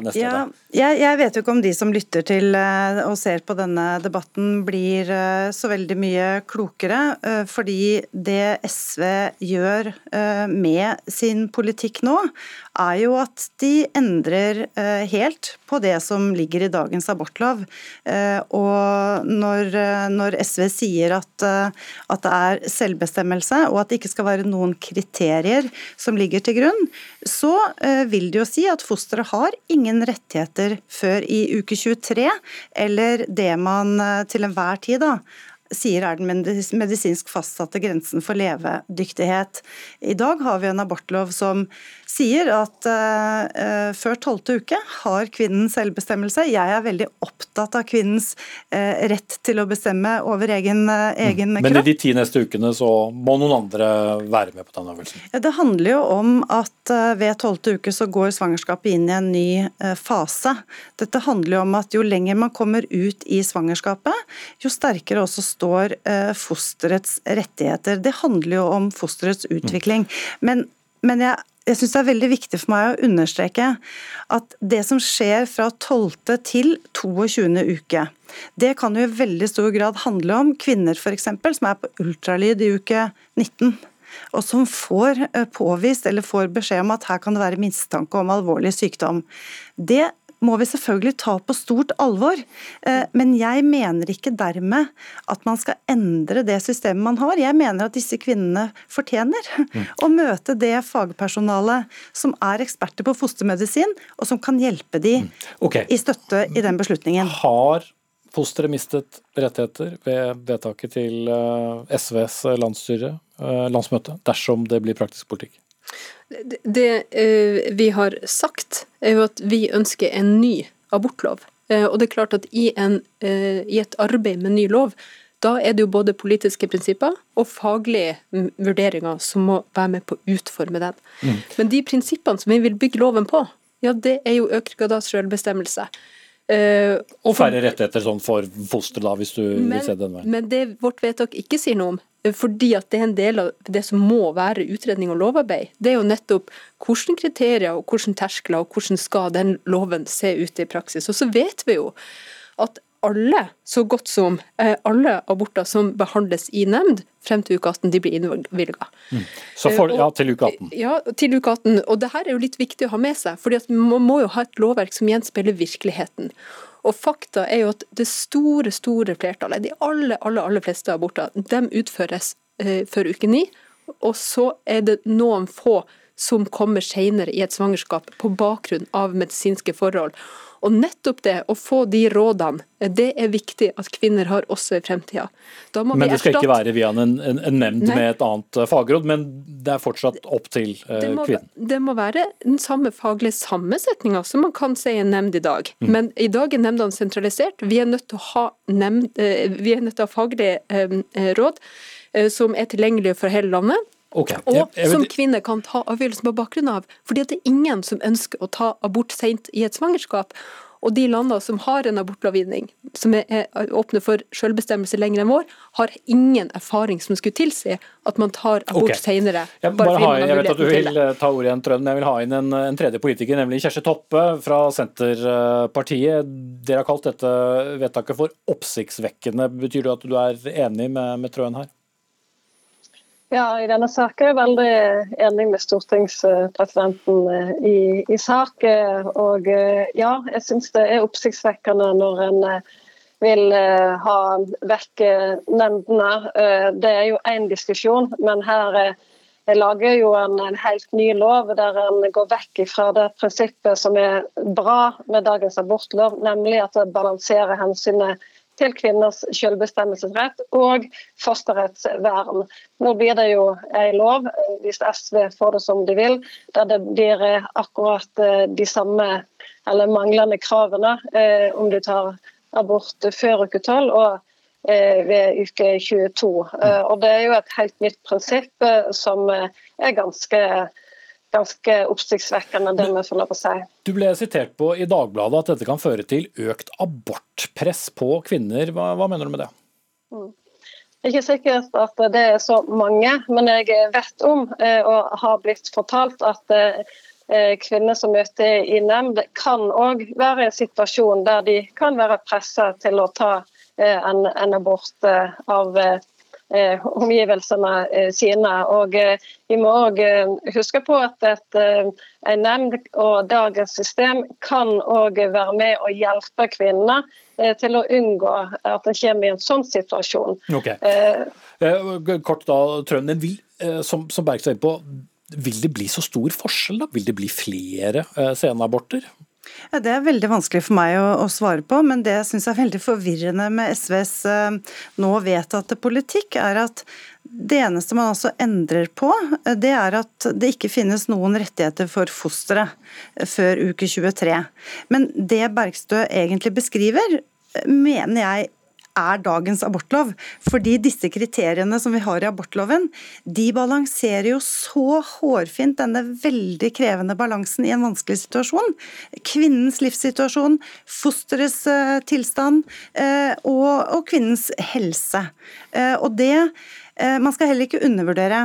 neste ja, jeg, jeg, vet jo ikke om de som lytter til og ser på denne debatten blir så veldig mye klokere, fordi det SV gjør med sin politikk nå, er jo at de endrer helt på det som ligger i dagens abortlov. Eh, og når, eh, når SV sier at, eh, at, det er selvbestemmelse, og at det ikke skal være noen kriterier som ligger til grunn, så vil det jo si at fosteret har ingen rettigheter før i uke 23, eller det man til enhver tid da sier er den medisinsk fastsatte grensen for levedyktighet. I dag har vi en abortlov som sier at uh, før tolvte uke har kvinnen selvbestemmelse. Jeg er veldig opptatt av kvinnens uh, rett til å bestemme over egen, uh, egen mm. kropp. Men i de ti neste ukene så må noen andre være med på den øvelsen? Ja, det handler jo om at ved tolvte uke så går svangerskapet inn i en ny fase. Dette handler jo om at jo lenger man kommer ut i svangerskapet, jo sterkere også står fosterets rettigheter. Det handler jo om fosterets utvikling. Men, men jeg jeg syns det er veldig viktig for meg å understreke at det som skjer fra 12. til 22. uke, det kan jo i veldig stor grad handle om kvinner f.eks. som er på ultralyd i uke 19 og som får eh, påvist eller får beskjed om at her kan det være mistanke om alvorlig sykdom. Det må vi selvfølgelig ta på stort alvor. Eh, men jeg mener ikke dermed at man skal endre det systemet man har. Jeg mener at disse kvinnene fortjener mm. å møte det fagpersonalet som er eksperter på fostermedisin, og som kan hjelpe de mm. okay. i støtte i den beslutningen. Har fosteret mistet rettigheter ved vedtaket til eh, SVs landsstyre, eh, landsmøte, dersom det blir praktisk politikk? Det, eh, vi har sagt, er jo at vi ønsker en ny abortlov. Eh, og det er klart at i, en, eh, i, et arbeid med ny lov, da er det jo både politiske prinsipper og faglige vurderinger som må være med på å utforme den. Mm. Men de prinsippene som vi vil bygge loven på, ja det er jo økt grad av selvbestemmelse. Uh, og færre rettigheter sånn for foster, da, hvis du men, vil se den veien. Men det vårt vedtak ikke sier noe om, fordi at det er en del av det som må være utredning og lovarbeid. Det er jo nettopp hvilke kriterier og hvilke terskler og hvordan skal den loven se ut i praksis. Og så vet vi jo at alle, så godt som eh, alle aborter som behandles i nemnd frem til uke 18, de blir innvilga. Mm. Ja, til uke 18? Ja, til uke 18. Og det her er jo litt viktig å ha med seg, fordi man må jo ha et lovverk som gjenspeiler virkeligheten. Og fakta er jo at det store, store flertallet, de aller, aller, aller fleste aborter, de utføres eh, før uke ni. Og så er det noen få som kommer senere i et svangerskap på bakgrunn av medisinske forhold. Og nettopp det, å få de rådene, det er viktig at kvinner har også i fremtida. Men det skal ikke være via en, en, en nemnd med et annet eh, fagråd, men det er fortsatt opp til det må, kvinnen? Det må være den samme faglige sammensetninga som man kan si en nemnd i dag. Mm. Men i dag er nemndene sentralisert. Vi er nødt til å ha, nemnd, uh, vi er nødt til å ha faglige uh, råd som er tilgjengelige for hele landet. Okay. Og som kvinne kan ta avgjørelsen på bakgrunn av. Fordi det er ingen som ønsker å ta abort sent i et svangerskap. Og de landene som har en abortlovgivning som er, åpne for selvbestemmelse lenger enn vår, har ingen erfaring som skulle tilsi at man tar abort okay. senere. Jeg, bare bare jeg vet at du vil eh, ta ordet igjen, Trønd, men jeg vil ha inn en, en tredje politiker, nemlig Kjersti Toppe fra Senterpartiet. Dere har kalt dette vedtaket for oppsiktsvekkende. Betyr det at du er enig med, med Trøen her? Ja, I denne saken er jeg veldig enig med stortingspresidenten eh, i, i sak. Og eh, ja, jeg syns det er oppsiktsvekkende når en eh, vil ha vekk nemndene. Det er jo én diskusjon, men her jeg lager jo en, en helt ny lov der en går vekk fra det prinsippet som er bra med dagens abortlov, nemlig at det balanserer hensynet til kvinners selvbestemmelsesrett og fosterrettsvern. Nå blir det jo en lov, hvis SV får det som de vil, der det blir eh, akkurat eh, de samme eller manglende kravene eh, om du tar abort før uke 12 og eh, ved uke 22. Eh, og Det er jo et helt nytt prinsipp som er ganske, ganske oppsiktsvekkende, det vi får få lov å si. Du ble sitert på i Dagbladet at dette kan føre til økt abortpress på kvinner. Hva, hva mener du med det? Det er ikke sikkert at det er så mange, men jeg vet om eh, og har blitt fortalt at eh, kvinner som møter i nemnd, kan òg være i en situasjon der de kan være presset til å ta eh, en, en abort av omgivelsene eh, sine. Og eh, Vi må òg huske på at et, eh, en nemnd og dagens system kan òg være med å hjelpe kvinner eh, til å unngå at en kommer i en sånn situasjon. Ok. Eh, Eh, Kort da, Trønden, vil, eh, som, som Bergstø er inne på, vil det bli så stor forskjell? da? Vil det bli flere eh, senaborter? Ja, Det er veldig vanskelig for meg å, å svare på, men det jeg syns er veldig forvirrende med SVs eh, nå vedtatte politikk, er at det eneste man altså endrer på, eh, det er at det ikke finnes noen rettigheter for fosteret eh, før uke 23. Men det Bergstø egentlig beskriver, eh, mener jeg er dagens abortlov. Fordi disse kriteriene som vi har i abortloven, de balanserer jo så hårfint denne veldig krevende balansen i en vanskelig situasjon. Kvinnens livssituasjon, fosterets eh, tilstand eh, og, og kvinnens helse. Eh, og det man skal heller ikke undervurdere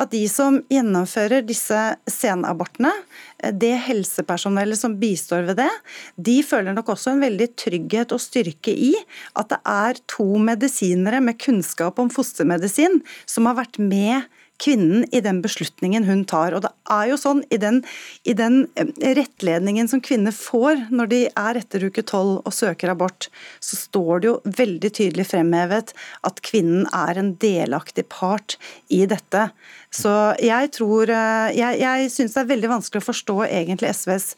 at de som gjennomfører disse senabortene, eh, det helsepersonellet som bistår ved det, de føler nok også en veldig trygghet og styrke i at det er to medisinere med kunnskap om fostermedisin som har vært med kvinnen i den beslutningen hun tar. Og det er jo sånn i den, i den eh, rettledningen som kvinner får når de er etter uke tolv og søker abort, så står det jo veldig tydelig fremhevet at kvinnen er en delaktig part i dette. Så jeg tror eh, Jeg, jeg syns det er veldig vanskelig å forstå egentlig SVs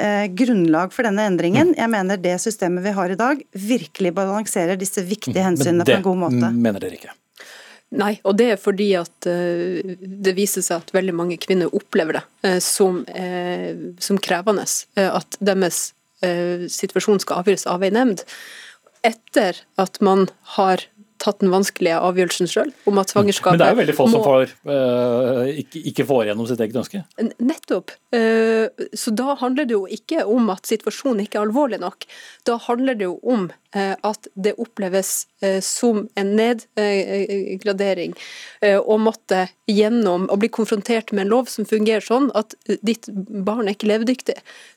eh, grunnlag for denne endringen. Jeg mener det systemet vi har i dag, virkelig balanserer disse viktige hensynene på en god måte. Det mener dere ikke. Nei, og det er fordi at eh, det viser seg at veldig mange kvinner opplever det eh, som, eh, som krevende. at deres situasjon skal avgjøres av ei nemnd. Etter at man har tatt den vanskelige avgjørelsen sjøl om at svangerskapet Men det er jo veldig få som får, uh, ikke, ikke får gjennom sitt eget ønske. Nettopp. Uh, Så da handler det jo ikke om at situasjonen ikke er alvorlig nok. Da handler det jo om at det oppleves eh, som en nedgradering eh, å måtte gjennom å bli konfrontert med en lov som fungerer sånn at eh, ditt barn er ikke levedyktig.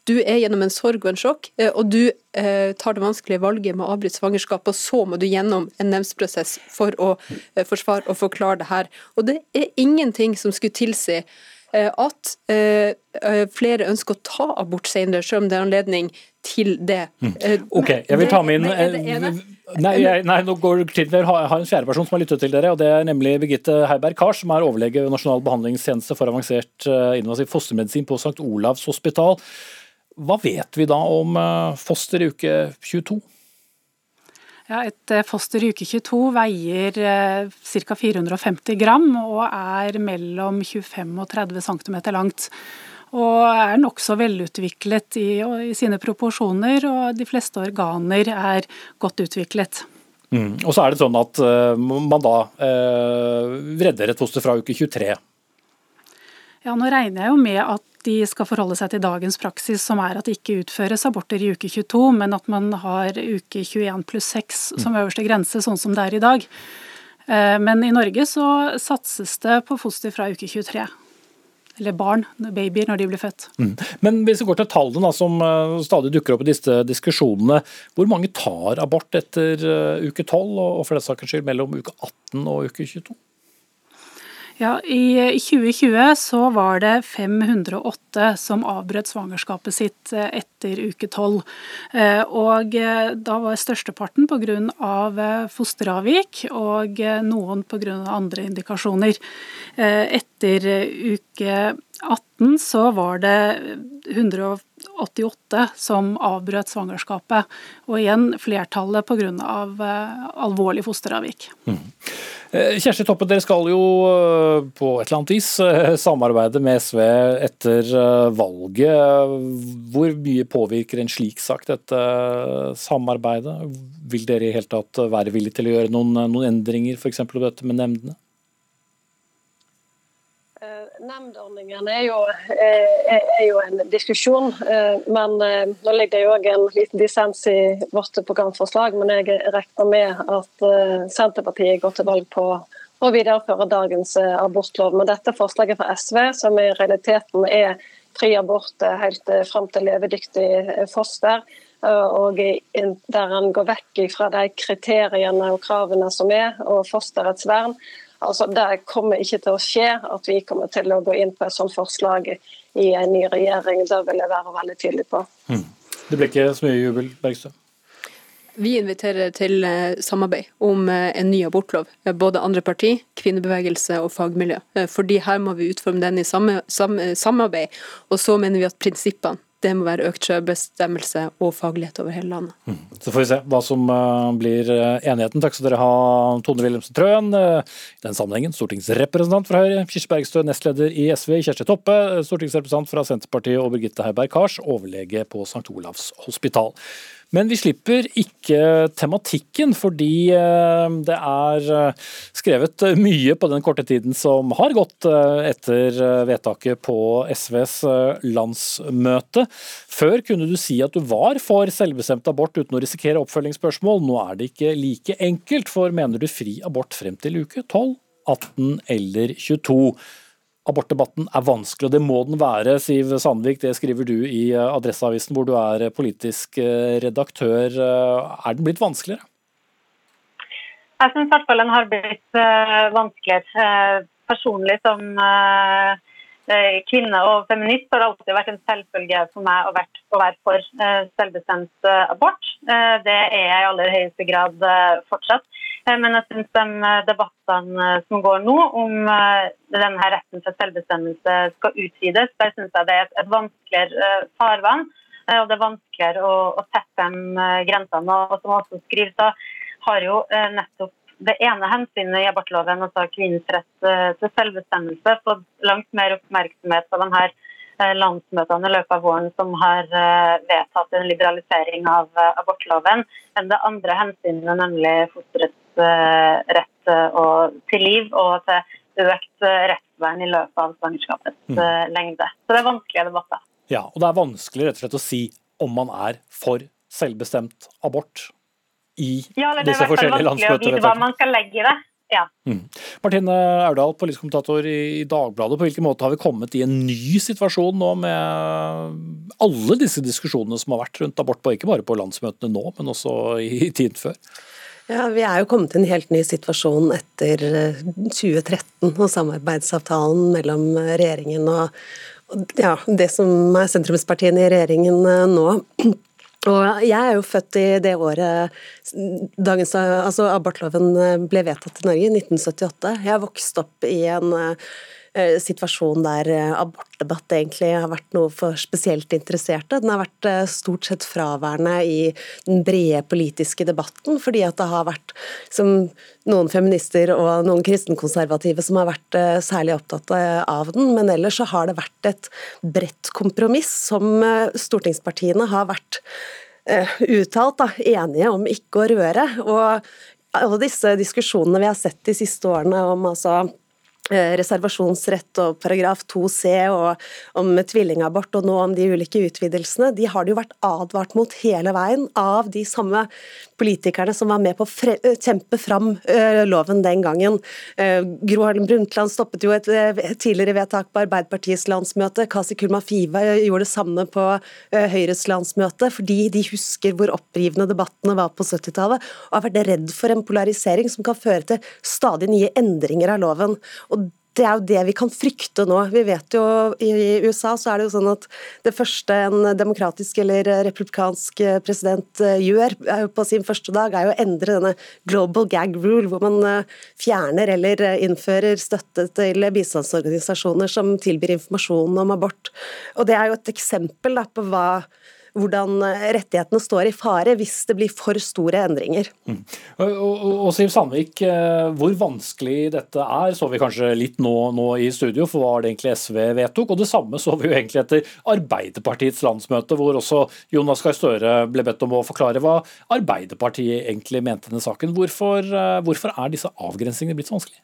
Du er gjennom en sorg og en sjokk, eh, og du eh, tar det vanskelige valget med å avbryte svangerskapet, og så må du gjennom en nemndsprosess for å eh, forsvare og forklare det her. Og det er ingenting som skulle tilsi eh, at eh, eh, flere ønsker å ta abort senere, selv om det er anledning til det. Mm. Ok, jeg vil ta med inn det det ene. Nei, jeg, nei, nå går det til Jeg har en fjerde person som har lyttet til dere, og det er nemlig Birgitte Heiberg Kars, som er overlege ved Nasjonal behandlingstjeneste for avansert eh, invasiv fostermedisin på St. Olavs hospital. Hva vet vi da om eh, foster i uke 22? Ja, et eh, foster i uke 22 veier eh, ca. 450 gram og er mellom 25 og 30 cm langt. Og er nokså velutviklet i, i sine proporsjoner, og de fleste organer er godt utviklet. Mm. Og så er det sånn at eh, man da eh, redder et foster fra uke 23. Ja, nå regner jeg jo med at de skal forholde seg til dagens praksis, som er at det ikke utføres aborter i uke 22, men at man har uke 21 pluss 6 som øverste grense, sånn som det er i dag. Eh, men i Norge så satses det på foster fra uke 23. Eller barn, babyer, når de blir født. Mm. Men hvis vi går til tallene da, som eh, stadig dukker opp i disse diskusjonene. Hvor mange tar abort etter eh, uke 12, og for den saks skyld mellom uke 18 og uke 22? Ja, I 2020 så var det 508 som avbrøt svangerskapet sitt eh, etter uke 12. Eh, og eh, da var størsteparten pga. fosteravvik og noen pga. andre indikasjoner. Etter uke 18 så var det 188 som avbrøt svangerskapet. Og igjen flertallet pga. alvorlig fosteravvik. Mm. Eh, Kjersti Toppe, dere skal jo eh, på et eller annet vis eh, samarbeide med SV etter valget. Hvor mye påvirker en slik sak dette samarbeidet? Vil dere i hele tatt være villige til å gjøre noen, noen endringer, f.eks. på dette med nemndene? Nemndordningen er jo, er jo, en diskusjon, men nå ligger det jo òg en liten dissens i vårt programforslag. Men jeg regner med at Senterpartiet går til valg på å videreføre dagens abortlov. Men dette forslaget fra SV, som i realiteten er fri abort helt fram til levedyktig foster, og der en går vekk fra de kriteriene og kravene som er, og fosterets vern, Altså, det kommer ikke til å skje at vi kommer til å gå inn på et sånt forslag i en ny regjering. Det vil jeg være veldig tydelig på. Mm. Det blir ikke så mye jubel, Bergstø? Vi inviterer til eh, samarbeid om eh, en ny abortlov. Både andre parti, kvinnebevegelse og fagmiljø. Eh, fordi her må vi utforme den i samarbeid. Og så mener vi at prinsippene det må være økt selvbestemmelse og faglighet over hele landet. Mm. Så får vi se hva som uh, blir uh, enigheten. Takk skal dere ha, Tone Wilhelmsen Trøen, uh, i den sammenhengen stortingsrepresentant fra Høyre, Kirsti Bergstø, nestleder i SV, Kjersti Toppe, stortingsrepresentant fra Senterpartiet og Birgitte Heiberg Kars, overlege på St. Olavs hospital. Men vi slipper ikke tematikken, fordi eh, det er eh, skrevet mye på den korte tiden som har gått eh, etter vedtaket på SVs landsmøte. Før kunne du si at du var for selvbestemt abort uten å risikere oppfølgingsspørsmål. Nå er det ikke like enkelt, for mener du fri abort frem til uke 12, 18 eller 22? Abortdebatten er vanskelig, og det må den være. Siv Sandvik, det skriver du i eh, Adresseavisen, hvor du er politisk eh, redaktør. Eh, er den blitt vanskeligere? Jeg syns i hvert fall den har blitt vanskeligere. Personlig som kvinne og feminist har det alltid vært en selvfølge for meg å være for selvbestemt abort. Det er jeg i aller høyeste grad fortsatt. Eh, men jeg syns de eh, debattene eh, som går nå om denne retten til selvbestemmelse skal utvides, der syns jeg det er et, vanskeligere farvann. Og det er vanskeligere å, å sette de grensene. Og som også skriver, så har jo nettopp det ene hensynet i abortloven, altså kvinnens rett til selvbestemmelse, fått langt mer oppmerksomhet på denne landsmøtene i løpet av våren som har vedtatt en liberalisering av abortloven, enn det andre hensynet, nemlig fosterets Eh, rett eh, til liv og til økt eh, rettsvern i løpet av svangerskapets mm. lengde. Så det er vanskelige debatter. Ja, og det er vanskelig rett og slett å si om man er for selvbestemt abort i ja, disse forskjellige vite Hva man skal legge i det. Ja. Mm. Martine Aurdal, politisk kommentator i Dagbladet. På hvilken måte har vi kommet i en ny situasjon nå med alle disse diskusjonene som har vært rundt abort, på, ikke bare på landsmøtene nå, men også i tiden før? Ja, Vi er jo kommet til en helt ny situasjon etter 2013 eh, og samarbeidsavtalen mellom regjeringen og ja, det som er sentrumspartiene i regjeringen eh, nå. Og jeg er jo født i det året dagens, altså abortloven ble vedtatt i Norge, i 1978. Jeg har vokst opp i en Eh, situasjon der eh, abortdebatt egentlig har vært noe for spesielt interesserte. Den har vært eh, stort sett fraværende i den brede politiske debatten, fordi at det har vært som noen feminister og noen kristenkonservative som har vært særlig opptatt av den, men ellers så har det vært et bredt kompromiss som stortingspartiene har vært uttalt da, enige om ikke å røre. Og alle disse diskusjonene vi har sett de siste årene om altså Eh, reservasjonsrett og paragraf 2c og om tvillingabort og nå om de ulike utvidelsene, de har det jo vært advart mot hele veien av de samme politikerne som var med på å eh, kjempe fram uh, loven den gangen. Gro Harlem Brundtland stoppet jo et, tidligere vedtak på Arbeiderpartiets landsmøte. Kasi Kulma Fiva gjorde det samme på Høyres landsmøte, fordi de husker hvor opprivende debattene var på 70-tallet, og har vært redd for en polarisering som kan føre til stadig nye endringer av loven. Og det er jo det vi kan frykte nå. Vi vet jo I USA så er det jo sånn at det første en demokratisk eller republikansk president eh, gjør på sin første dag, er jo å endre denne global gag rule, hvor man eh, fjerner eller innfører støtte til bistandsorganisasjoner som tilbyr informasjon om abort. Og Det er jo et eksempel på hva hvordan rettighetene står i fare hvis det blir for store endringer. Mm. Og, og, Siv Sandvik, eh, hvor vanskelig dette er, så vi kanskje litt nå, nå, i studio, for hva var det egentlig SV vedtok? Og det samme så vi jo egentlig etter Arbeiderpartiets landsmøte, hvor også Jonas Gahr Støre ble bedt om å forklare hva Arbeiderpartiet egentlig mente denne saken. Hvorfor, eh, hvorfor er disse avgrensningene blitt så vanskelige?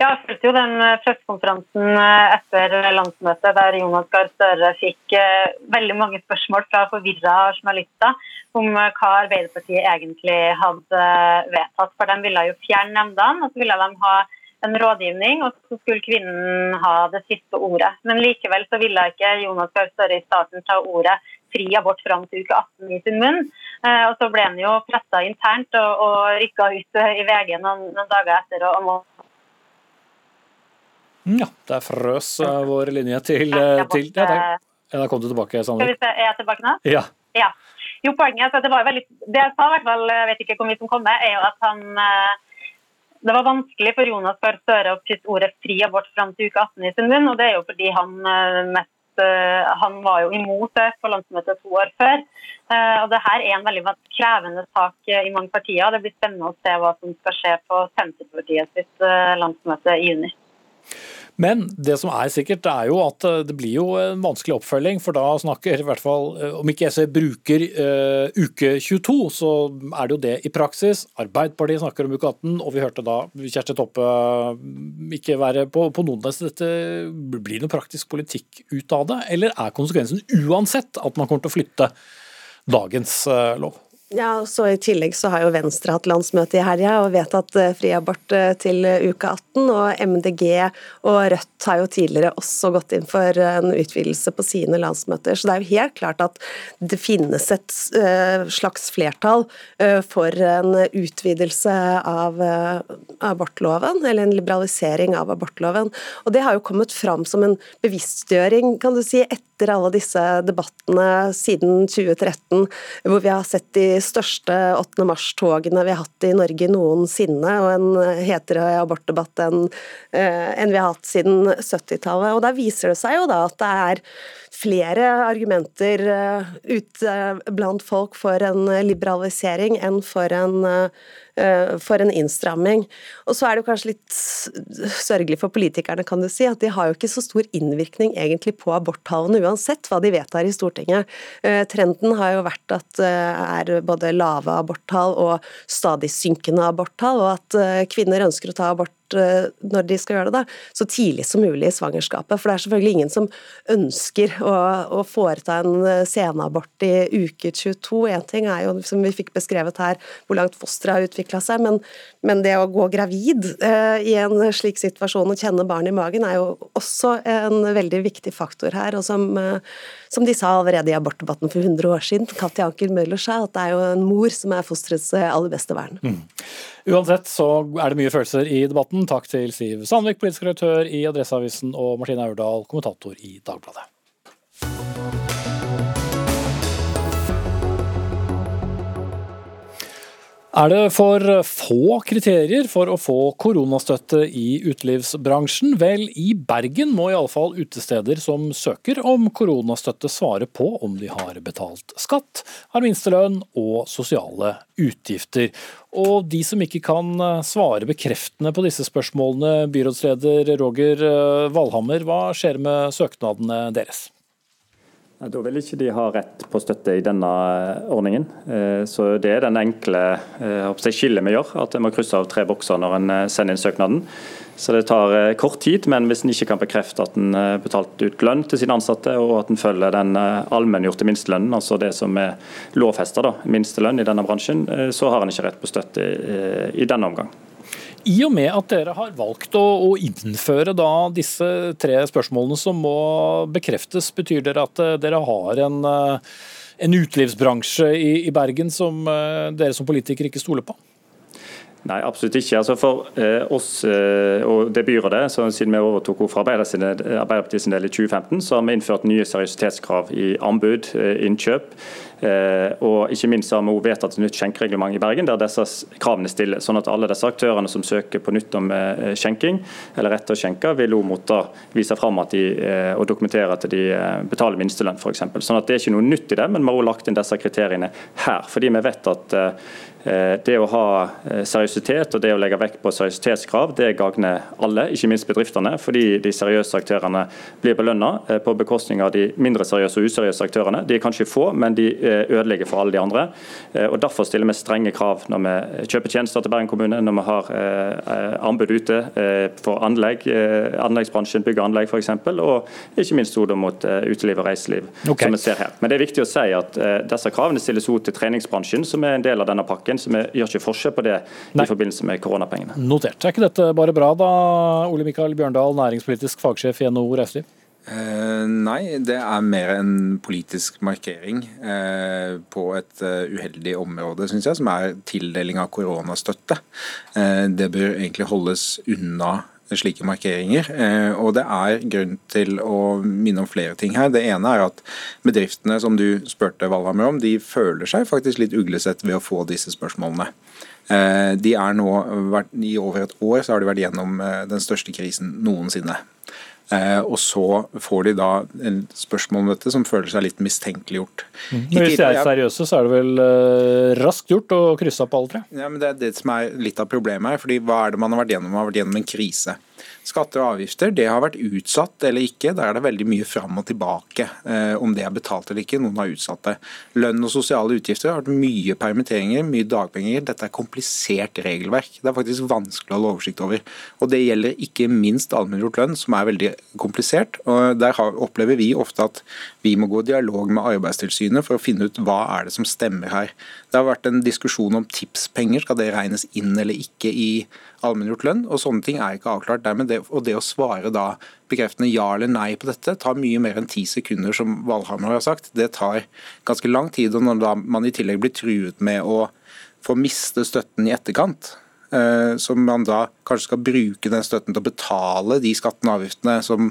Jeg fulgte jo den eh, pressekonferansen eh, etter landsmøtet der Jonas Gahr Støre fikk eh, veldig mange spørsmål fra forvirra journalister om hva Arbeiderpartiet egentlig hadde vedtatt. For de ville jo fjerne nemndene, og så ville de ha en rådgivning, og så skulle kvinnen ha det siste ordet. Men likevel så ville ikke Jonas Gahr Støre i starten ta ordet fri abort fram til uke 18 i sin munn. Og så ble han jo pressa internt og, og rykka ut i VG noen, dager etter og, og ja, der frøs uh, vår linje til, uh, til ja, der, ja, der kom du tilbake, Sander. Skal vi se, Er jeg tilbake nå? Ja. ja. Jo, poenget at det var veldig Det jeg sa, i hvert fall, jeg vet ikke hvor mye som kom med, er jo at han det var vanskelig for Jonas Gahr Støre å putte ordet fri abort fram til uke 18 i sin munn. og Det er jo fordi han mest han var jo imot det på landsmøtet to år før. og det her er en veldig krevende sak i mange partier. Det blir spennende å se hva som skal skje på Senterpartiet sitt landsmøte i juni. Men det som er sikkert, er jo at eh, det blir jo en vanskelig oppfølging. For da snakker i hvert fall, eh, om ikke SV bruker uh, uke 22, så er det jo det i praksis. Arbeiderpartiet snakker om uke 18, og vi hørte da Kjersti Toppe ikke være på, på noen av dette. Blir det noe praktisk politikk ut av det, eller er konsekvensen uansett at man kommer til å flytte dagens uh, lov? Ja, så I tillegg så har jo Venstre hatt landsmøte i helga og vedtatt eh, fri abort eh, til eh, uke 18. Og MDG og Rødt har jo tidligere også gått inn for en utvidelse på sine landsmøter. Så det er jo helt klart at det finnes et slags flertall for en utvidelse av abortloven, eller en liberalisering av abortloven. Og det har jo kommet fram som en bevisstgjøring, kan du si, etter alle disse debattene siden 2013, hvor vi har sett de største 8. mars-togene vi har hatt i Norge noensinne, og en hetere abortdebatt eh, enn vi har hatt siden 70-tallet. Og Der viser det seg jo da at det er flere argumenter eh, ute blant folk for en liberalisering enn for en, eh, for en innstramming. Og så er det jo kanskje litt sørgelig for politikerne, kan du si, at de har jo ikke så stor innvirkning egentlig på aborttallene, uansett hva de vedtar i Stortinget. Eh, trenden har jo vært at det er både lave aborttall og stadig synkende aborttall, og at kvinner ønsker å ta abort Eh, når de skal gjøre det, da, så tidlig som mulig i svangerskapet. For det er selvfølgelig ingen som ønsker å, å foreta en senabort i uke 22. Én ting er jo, som vi fikk beskrevet her, hvor langt fosteret har utvikla seg, men, men, det å gå gravid eh, i en slik situasjon og kjenne barn i magen, er jo også en veldig viktig faktor her. og som, eh, som de sa allerede i abortdebatten for 100 år siden, Katja Anker Møller sa, at det er jo en mor som er fosterets aller beste vern. Mm. Uansett så er det mye følelser i debatten. Takk til Siv Sandvik, politisk redaktør i Adresseavisen, og Martine Aurdal, kommentator i Dagbladet. Er det for få kriterier for å få koronastøtte i utelivsbransjen? Vel, i Bergen må iallfall utesteder som søker om koronastøtte svare på om de har betalt skatt, har minstelønn og sosiale utgifter. Og de som ikke kan svare bekreftende på disse spørsmålene, byrådsleder Roger Valhammer, hva skjer med søknadene deres? Da vil ikke de ha rett på støtte i denne eh, ordningen. Eh, så Det er den enkle eh, skillet vi gjør, at en må krysse av tre bokser når en sender inn søknaden. Så det tar kort tid, men hvis en ikke kan bekrefte at en betalte ut lønn til sine ansatte, og at en følger den allmenngjorte minstelønnen, altså det som er lovfesta minstelønn i denne bransjen, så har en ikke rett på støtte i denne omgang. I og med at dere har valgt å, å innføre disse tre spørsmålene som må bekreftes, betyr dere at dere har en, en utelivsbransje i, i Bergen som dere som politikere ikke stoler på? Nei, absolutt ikke. Altså for eh, oss eh, og det byrådet, så siden vi overtok fra Arbeiderpartiet sin del i 2015, så har vi innført nye seriøsitetskrav i anbud, eh, innkjøp. Eh, og ikke minst har vi vedtatt et nytt skjenkereglement i Bergen, der disse kravene stilles. Sånn at alle disse aktørene som søker på nytt om eh, skjenking, eller rett å skjenke, vil også måtte vise fram at de, eh, og dokumentere at de betaler minstelønn, f.eks. Sånn at det er ikke noe nytt i det, men vi har også lagt inn disse kriteriene her. Fordi vi vet at Eh, det å ha eh, seriøsitet og det å legge vekt på seriøsitetskrav, det gagner alle, ikke minst bedriftene. Fordi de seriøse aktørene blir belønna eh, på bekostning av de mindre seriøse og useriøse aktørene. De er kanskje få, men de ødelegger for alle de andre. Og Derfor stiller vi strenge krav når vi kjøper tjenester til Bergen kommune, når vi har anbud ute for anlegg, anleggsbransjen, bygg og anlegg f.eks., og ikke minst mot uteliv og reiseliv, okay. som vi ser her. Men det er viktig å si at disse kravene stilles også til treningsbransjen, som er en del av denne pakken, så vi gjør ikke forskjell på det Nei. i forbindelse med koronapengene. Notert. Er ikke dette bare bra da, Ole Mikael Bjørndal, næringspolitisk fagsjef i NHO Reiseliv? Eh, nei, det er mer en politisk markering eh, på et uh, uheldig område, syns jeg, som er tildeling av koronastøtte. Eh, det bør egentlig holdes unna slike markeringer. Eh, og det er grunn til å minne om flere ting her. Det ene er at bedriftene som du spurte Valhammer om, de føler seg faktisk litt uglesett ved å få disse spørsmålene. Eh, de er nå, I over et år så har de vært gjennom eh, den største krisen noensinne. Eh, og så får de da en spørsmål om dette som føler seg litt mistenkeliggjort. Mm. Men Hvis de er seriøse, så er det vel uh, raskt gjort å krysse opp alle tre? Ja, men Det er det som er litt av problemet her. fordi Hva er det man har vært gjennom? Man har vært gjennom en krise. Skatter og avgifter det har vært utsatt eller ikke. Der er det veldig mye fram og tilbake eh, om det er betalt eller ikke. Noen har utsatt det. Lønn og sosiale utgifter har vært mye permitteringer, mye dagpenger. Dette er komplisert regelverk. Det er faktisk vanskelig å ha oversikt over. Og Det gjelder ikke minst allmenngjort lønn, som er veldig komplisert. og Der har, opplever vi ofte at vi må gå i dialog med Arbeidstilsynet for å finne ut hva er det som stemmer her. Det har vært en diskusjon om tipspenger, skal det regnes inn eller ikke i allmenngjort lønn? og Sånne ting er ikke avklart. Dermed det, og det å svare da bekreftende ja eller nei på dette tar mye mer enn ti sekunder, som Valhammer har sagt. Det tar ganske lang tid. og Når man i tillegg blir truet med å få miste støtten i etterkant, som så man da kanskje skal bruke den støtten til å betale de skattene og avgiftene som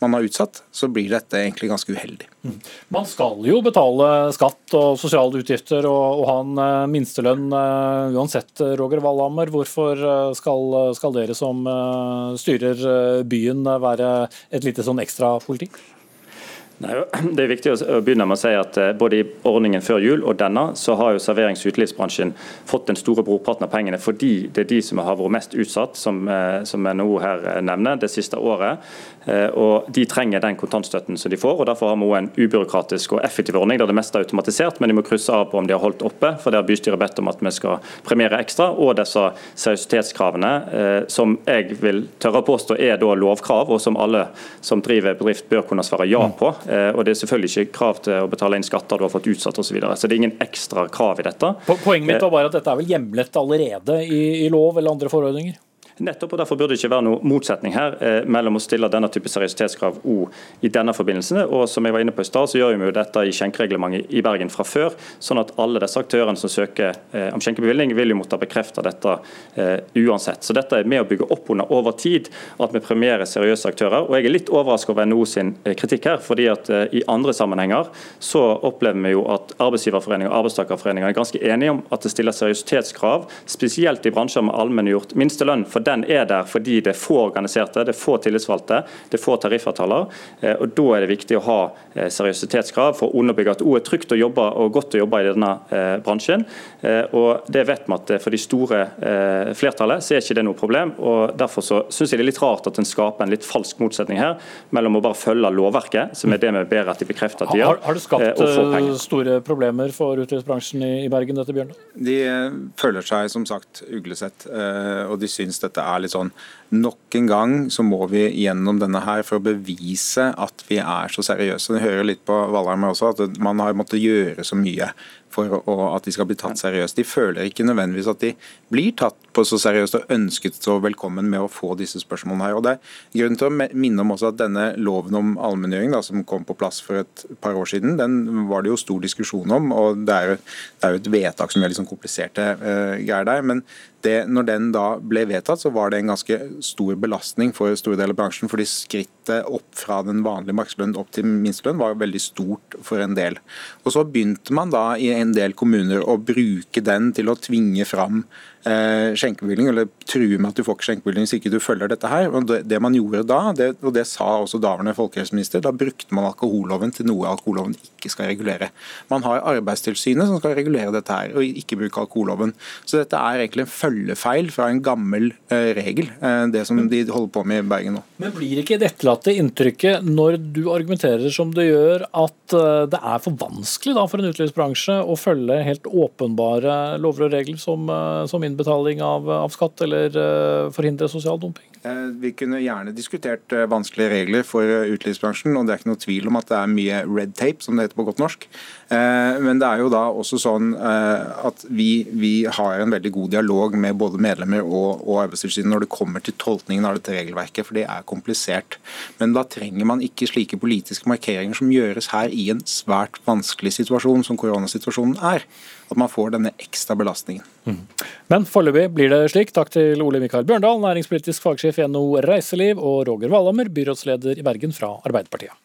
man har utsatt, så blir dette egentlig ganske uheldig. Mm. Man skal jo betale skatt og sosiale utgifter og, og ha en uh, minstelønn uh, uansett, Roger Valhammer. Hvorfor uh, skal, skal, dere som styrer byen være et lite sånn ekstra politi? Nei, det er viktig å begynne med å si at eh, Både i ordningen før jul og denne, så har jo serverings- og utelivsbransjen fått den store brorparten av pengene fordi det er de som har vært mest utsatt, som, eh, som NHO her eh, nevner, det siste året. Og De trenger den kontantstøtten som de får. og Derfor har vi en ubyråkratisk og effektiv ordning der det meste er automatisert, men de må krysse av på om de har holdt oppe. for Det har bystyret bedt om at vi skal premiere ekstra. Og disse seriøsitetskravene, som jeg vil tørre å påstå er da lovkrav, og som alle som driver bedrift bør kunne svare ja på. Eh, og det er selvfølgelig ikke krav til å betale inn skatter du har fått utsatt osv. Så, videre. så det er ingen ekstra krav i dette. Poenget mitt var bare at dette er vel hjemlet allerede i, i lov eller andre forordninger? Nettopp, og Derfor burde det ikke være noe motsetning her eh, mellom å stille denne type seriøsitetskrav i denne forbindelse. og som jeg var inne på i stad, så gjør vi jo dette i skjenkereglementet i Bergen fra før. sånn at alle disse aktørene som søker eh, om skjenkebevilling, vil jo måtte bekrefte dette eh, uansett. Så Dette er med å bygge opp under over tid at vi premierer seriøse aktører. og Jeg er litt overrasket over NHO sin eh, kritikk her. fordi at eh, I andre sammenhenger så opplever vi jo at arbeidsgiverforeninger og arbeidstakerforeninger er ganske enige om at det stiller seriøsitetskrav, spesielt i bransjer med allmenngjort minstelønn. for den er der fordi det er få organiserte, det er få tillitsvalgte, det er få tariffavtaler. Eh, og Da er det viktig å ha eh, seriøsitetskrav for å underbygge at O er trygt å jobbe og godt å jobbe i denne eh, bransjen. Og Det vet vi at for de store flertallet så er ikke det noe problem. og Derfor så syns jeg det er litt rart at en skaper en litt falsk motsetning her mellom å bare følge lovverket, som er det vi ber at de bekrefter at de gjør, har, har det skapt store problemer for utelivsbransjen i Bergen, dette Bjørn? De føler seg som sagt uglesett, og de syns dette dette er litt sånn Nok en gang så må vi gjennom denne her for å bevise at vi er så seriøse. Det hører litt på Valheim også at man har måttet gjøre så mye for å, at de skal bli tatt seriøst. De føler ikke nødvendigvis at de blir tatt på så seriøst og ønsket så velkommen med å få disse spørsmålene her. Og Det er grunn til å minne om også at denne loven om allmenngjøring som kom på plass for et par år siden, den var det jo stor diskusjon om. og Det er jo, det er jo et vedtak som gjør litt sånn kompliserte uh, greier der. men det, når den da ble vedtatt, så var det en ganske stor belastning for store deler av bransjen. fordi skrittet opp fra den vanlige markedslønnen opp til minstelønn var veldig stort for en del. Og Så begynte man da i en del kommuner å bruke den til å tvinge fram eh, skjenkebevilgning, eller truer med at du får ikke skjenkebevilling hvis ikke du følger dette her. Og det, det man gjorde da, det, og det sa også daværende folkehelseminister, da brukte man alkoholloven til noe alkoholloven ikke skal regulere. Man har Arbeidstilsynet som skal regulere dette her, og ikke bruke alkoholloven. Så dette er egentlig en følgefeil fra en gammel eh, regel, eh, det som de holder på med i Bergen nå. Men blir ikke det etterlatte inntrykket når du argumenterer som du gjør, at eh, det er for vanskelig da, for en utelivsbransje å følge helt åpenbare lover og regler som, eh, som innbetaling av, av skatt eller uh, forhindre sosial dumping? Eh, vi kunne gjerne diskutert uh, vanskelige regler for utelivsbransjen, og det er ikke noe tvil om at det er mye red tape, som det heter på godt norsk. Men det er jo da også sånn at vi, vi har en veldig god dialog med både medlemmer og, og Arbeidstilsynet når det kommer til tolkningen av dette regelverket, for det er komplisert. Men da trenger man ikke slike politiske markeringer som gjøres her i en svært vanskelig situasjon som koronasituasjonen er at man får denne ekstra belastningen. Mm. Men foreløpig blir det slik. Takk til Ole Mikael Bjørndal, næringspolitisk fagsjef i NHO Reiseliv, og Roger Valhammer, byrådsleder i Bergen fra Arbeiderpartiet.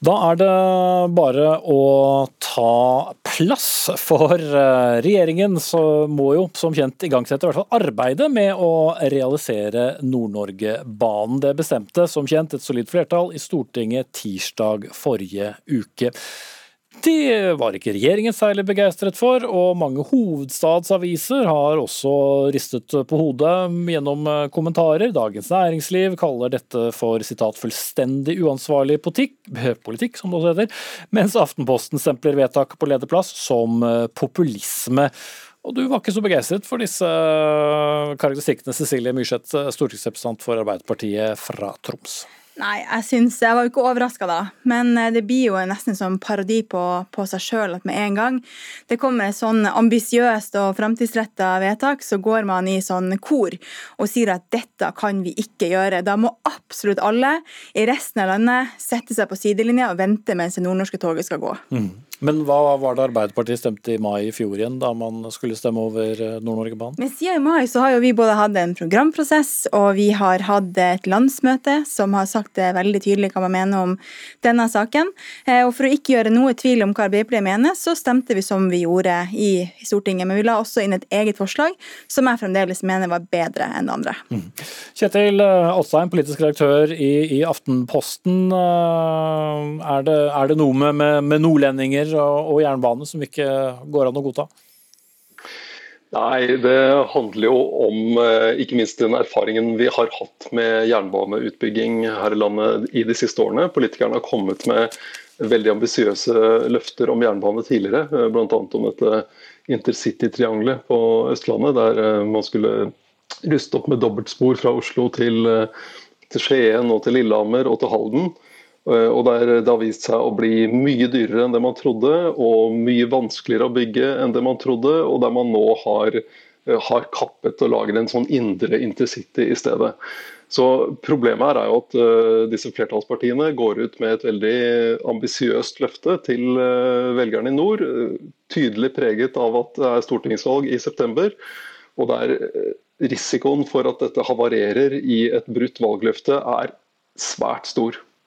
Da er det bare å ta plass, for eh, regjeringen så må jo som kjent igangsette i hvert fall arbeidet med å realisere Nord-Norge-banen. Det bestemte som kjent et solid flertall i Stortinget tirsdag forrige uke. Det var ikke regjeringen særlig begeistret for, og mange hovedstadsaviser har også ristet på hodet gjennom eh, kommentarer. Dagens Næringsliv kaller dette for citat, 'fullstendig uansvarlig politikk', politikk som det også heter, mens Aftenposten stempler vedtak på lederplass som eh, populisme. Og du var ikke så begeistret for disse eh, karakteristikkene, Cecilie Myrseth, stortingsrepresentant for Arbeiderpartiet fra Troms. Nei, jeg syns Jeg var jo ikke overraska, da. Men eh, det blir jo nesten som parodi på, på seg sjøl at med en gang det kommer et sånn ambisiøst og framtidsretta vedtak, så går man i sånn kor og sier at dette kan vi ikke gjøre. Da må absolutt alle i resten av landet sette seg på sidelinja og vente mens det nordnorske toget skal gå. Mm. Men hva var det Arbeiderpartiet stemte i mai i fjor igjen, da man skulle stemme over eh, Nord-Norge-banen? Men siden i mai så har jo vi både hatt en programprosess, og vi har hatt et landsmøte som har sagt det veldig tydelig hva man mener om denne saken. Eh, og for å ikke gjøre noe tvil om hva Arbeiderpartiet mener, så stemte vi som vi gjorde i Stortinget. Men vi la også inn et eget forslag som jeg fremdeles mener var bedre enn det andre. Mm. Kjetil Alstheim, politisk redaktør i, i Aftenposten. Er det, er det noe med, med, med nordlendinger og, og jernbane som ikke går an å godta? Nei, det handler jo om eh, ikke minst den erfaringen vi har hatt med jernbaneutbygging her i landet i de siste årene. Politikerne har kommet med veldig ambisiøse løfter om jernbane tidligere, eh, bl.a. om dette intercitytriangelet på Østlandet, der eh, man skulle ruste opp med dobbeltspor fra Oslo til, til Skien og til Lillehammer og til Halden. Eh, og der det har vist seg å bli mye dyrere enn det man trodde, og mye vanskeligere å bygge enn det man trodde, og der man nå har, eh, har kappet og lager en sånn indre intercity i stedet. Så Problemet her er jo at uh, disse flertallspartiene går ut med et veldig ambisiøst løfte til uh, velgerne i nord. Uh, tydelig preget av at det er stortingsvalg i september. Og der risikoen for at dette havarerer i et brutt valgløfte er svært stor.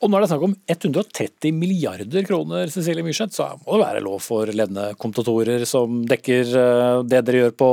Og det er snakk om 130 milliarder kroner, Cecilie Myrseth, så må det være lov for ledende kommentatorer som dekker eh, det dere gjør på,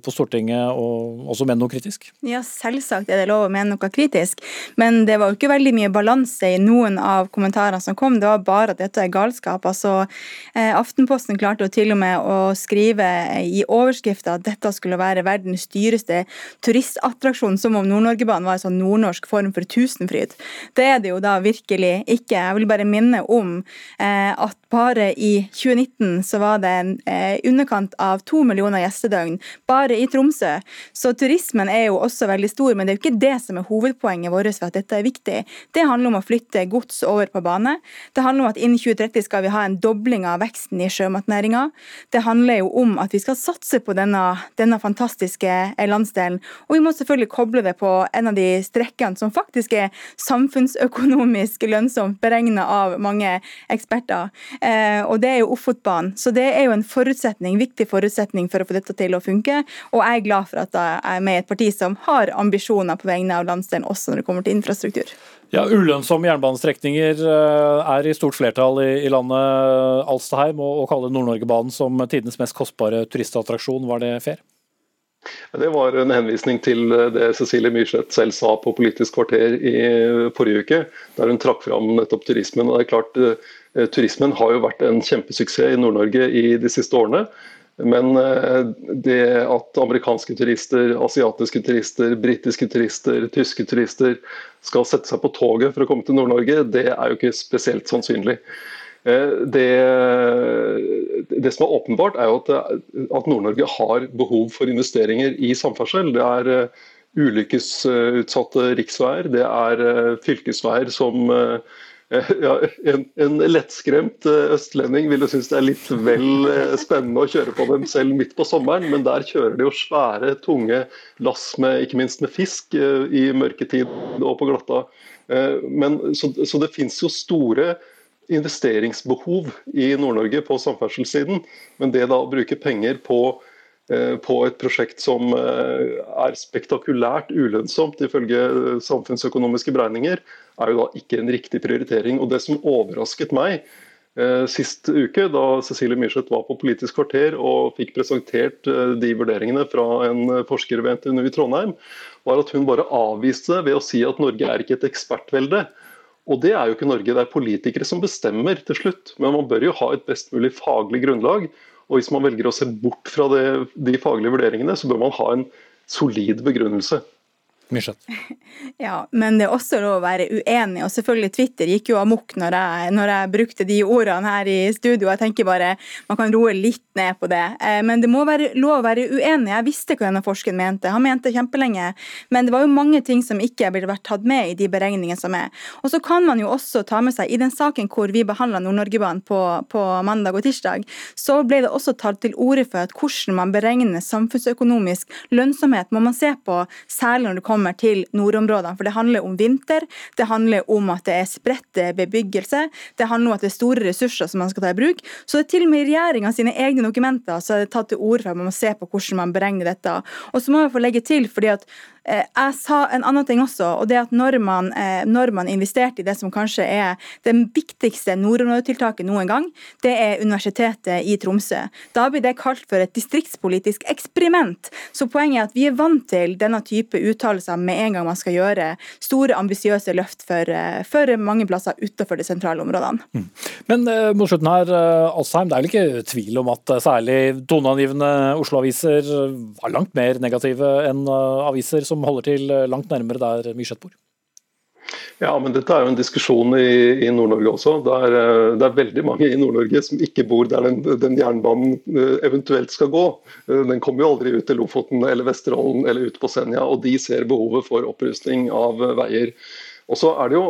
på Stortinget, og også mene noe kritisk? Ja, selvsagt er det lov å mene noe kritisk, men det var jo ikke veldig mye balanse i noen av kommentarene som kom. Det var bare at dette er galskap. Altså, eh, Aftenposten klarte jo til og med å skrive i overskrifta at dette skulle være verdens dyreste turistattraksjon, som om Nord-Norgebanen var en sånn nordnorsk form for Tusenfryd. Det er det jo da virkelig virkelig ikke. Jeg vil bare minne om eh, at bare i 2019 så var det en eh, underkant av to millioner gjestedøgn bare i Tromsø. Så turismen er jo også veldig stor, men det er jo ikke det som er hovedpoenget vårt for at dette er viktig. Det handler om å flytte gods over på bane. Det handler om at innen 2030 skal vi ha en dobling av veksten i sjømatnæringa. Det handler jo om at vi skal satse på denne, denne fantastiske landsdelen. Og vi må selvfølgelig koble det på en av de strekkene som faktisk er samfunnsøkonomisk lønnsomt beregna av mange eksperter. Eh, og det er jo Ofotbanen. Så det er jo en forutsetning, viktig forutsetning for å få dette til å funke. Og jeg er glad for at jeg er med i et parti som har ambisjoner på vegne av landsdelen, også når det kommer til infrastruktur. Ja, Ulønnsomme jernbanestrekninger eh, er i stort flertall i, landet. Alstaheim og, og kalle Nord-Norgebanen som tidenes mest kostbare turistattraksjon, var det fair? Det var en henvisning til det Cecilie Myrseth selv sa på Politisk kvarter i forrige uke, der hun trakk fram nettopp turismen. Og det er klart, eh, Turismen har jo vært en kjempesuksess i Nord-Norge i de siste årene. Men eh, det at amerikanske turister, asiatiske turister, britiske turister, tyske turister skal sette seg på toget for å komme til Nord-Norge, det er jo ikke spesielt sannsynlig. Eh, det, det, som er åpenbart, er jo at, at Nord-Norge har behov for investeringer i samferdsel. Det er eh, ulykkesutsatte riksveier, det er fylkesveier som ja, en, en, lettskremt østlending ville synes det er litt vel spennende å kjøre på dem selv midt på sommeren, men der kjører de jo svære, tunge lass med ikke minst med fisk i mørketid og på glatta. Men, så, så det finnes jo store investeringsbehov i Nord-Norge på samferdselssiden. Men det da å bruke penger på, eh, på et prosjekt som eh, er spektakulært ulønnsomt ifølge samfunnsøkonomiske beregninger, er jo da ikke en riktig prioritering. Og Det som overrasket meg eh, sist uke, da Cecilie Myrseth var på Politisk kvarter og fikk presentert de vurderingene fra en forsker ved NTNU i Trondheim, var at hun bare avviste det ved å si at Norge er ikke et ekspertvelde. Og det er jo ikke Norge, det er politikere som bestemmer til slutt. Men man bør jo ha et best mulig faglig grunnlag. Og hvis man velger å se bort fra det, de faglige vurderingene, så bør man ha en solid begrunnelse. Myrseth. Ja, men det er også lov å være uenig. Og selvfølgelig Twitter gikk jo amok når jeg, når jeg brukte de ordene her i studio. Jeg tenker bare man kan roe litt ned på det. Eh, men det må være lov å være uenig. Jeg visste hva denne forskeren mente. Han mente kjempelenge. Men det var jo mange ting som ikke burde vært tatt med i de beregningene som er. Og så kan man jo også ta med seg, i den saken hvor vi behandla Nord-Norgebanen på, på mandag og tirsdag, så ble det også tatt til orde for at hvordan man beregner samfunnsøkonomisk lønnsomhet, må man se på, særlig når det kommer kommer til nordområdene. For det handler om vinter, det handler om at det er spredt bebyggelse, det handler om at det er store ressurser som man skal ta i bruk. Så det er til og med i regjeringa sine egne dokumenter så er det tatt til orde for at man må se på hvordan man beregner dette. Og så må jeg få legge til, fordi at jeg sa en annen ting også, og det at når man, eh, når man investerte i det som kanskje er det viktigste nordområdetiltaket noen gang, det er Universitetet i Tromsø. Da blir det kalt for et distriktspolitisk eksperiment. Så poenget er at vi er vant til denne type uttalelser med en gang man skal gjøre store, ambisiøse løft for, eh, for mange plasser utenfor de sentrale områdene. Mm. Men mot slutten her, Asheim, det er vel ikke tvil om at særlig toneangivende Oslo-aviser var langt mer negative enn aviser som som holder til eh, langt nærmere der Myrseth bor? Ja, men dette er jo en diskusjon i, i Nord-Norge også. Det er, eh, det er, veldig mange i Nord-Norge som ikke bor der den, den, jernbanen eh, eventuelt skal gå. Den kommer jo aldri ut til Lofoten eller Vesterålen eller ut på Senja, og de ser behovet for opprustning av veier. Og så er Det jo,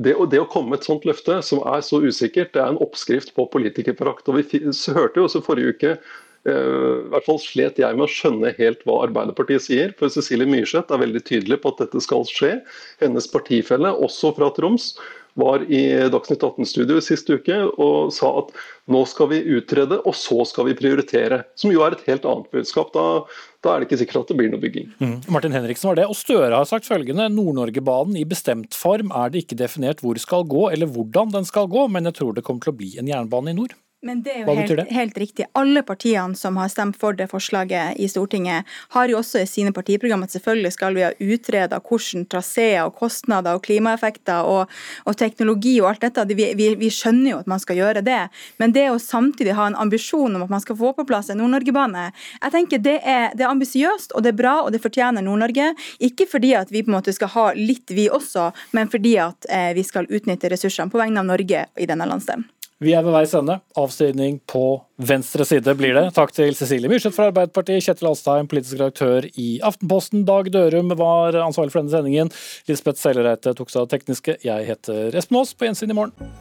det, det å komme med et sånt løfte som er så usikkert, det er en oppskrift på politikerforakt. Og Vi hørte jo også forrige uke i hvert fall slet jeg med å skjønne helt hva Arbeiderpartiet sier. For Cecilie Myrseth er veldig tydelig på at dette skal skje. Hennes partifelle, også fra Troms, var i Dagsnytt 18-studio sist uke og sa at nå skal vi utrede, og så skal vi prioritere. Som jo er et helt annet budskap. Da, da er det ikke sikkert at det blir noe bygging. Mm. Martin Henriksen var det. Og Støre har sagt følgende. Nord-Norgebanen i bestemt form er det ikke definert hvor skal gå eller hvordan den skal gå, men jeg tror det kommer til å bli en jernbane i nord. Men det er jo helt, helt riktig. Alle partiene som har stemt for det forslaget i Stortinget, har jo også i sine partiprogram at selvfølgelig skal vi ha utreda hvordan traseer og kostnader og klimaeffekter og, og teknologi og alt dette. Vi, vi, vi skjønner jo at man skal gjøre det. Men det å samtidig ha en ambisjon om at man skal få på plass en Nord-Norge-bane, jeg tenker det er, det er ambisiøst og det er bra og det fortjener Nord-Norge. Ikke fordi at vi på en måte skal ha litt vi også, men fordi at eh, vi skal utnytte ressursene på vegne av Norge i denne landsdelen. Vi er ved veis ende. Avstigning på venstre side blir det. Takk til Cecilie Myrseth fra Arbeiderpartiet, Kjetil Alstheim, politisk redaktør i Aftenposten. Dag Dørum var ansvarlig for denne sendingen. Lisbeth Sellereite tok seg av tekniske. Jeg heter Espen Aas. På gjensyn i morgen.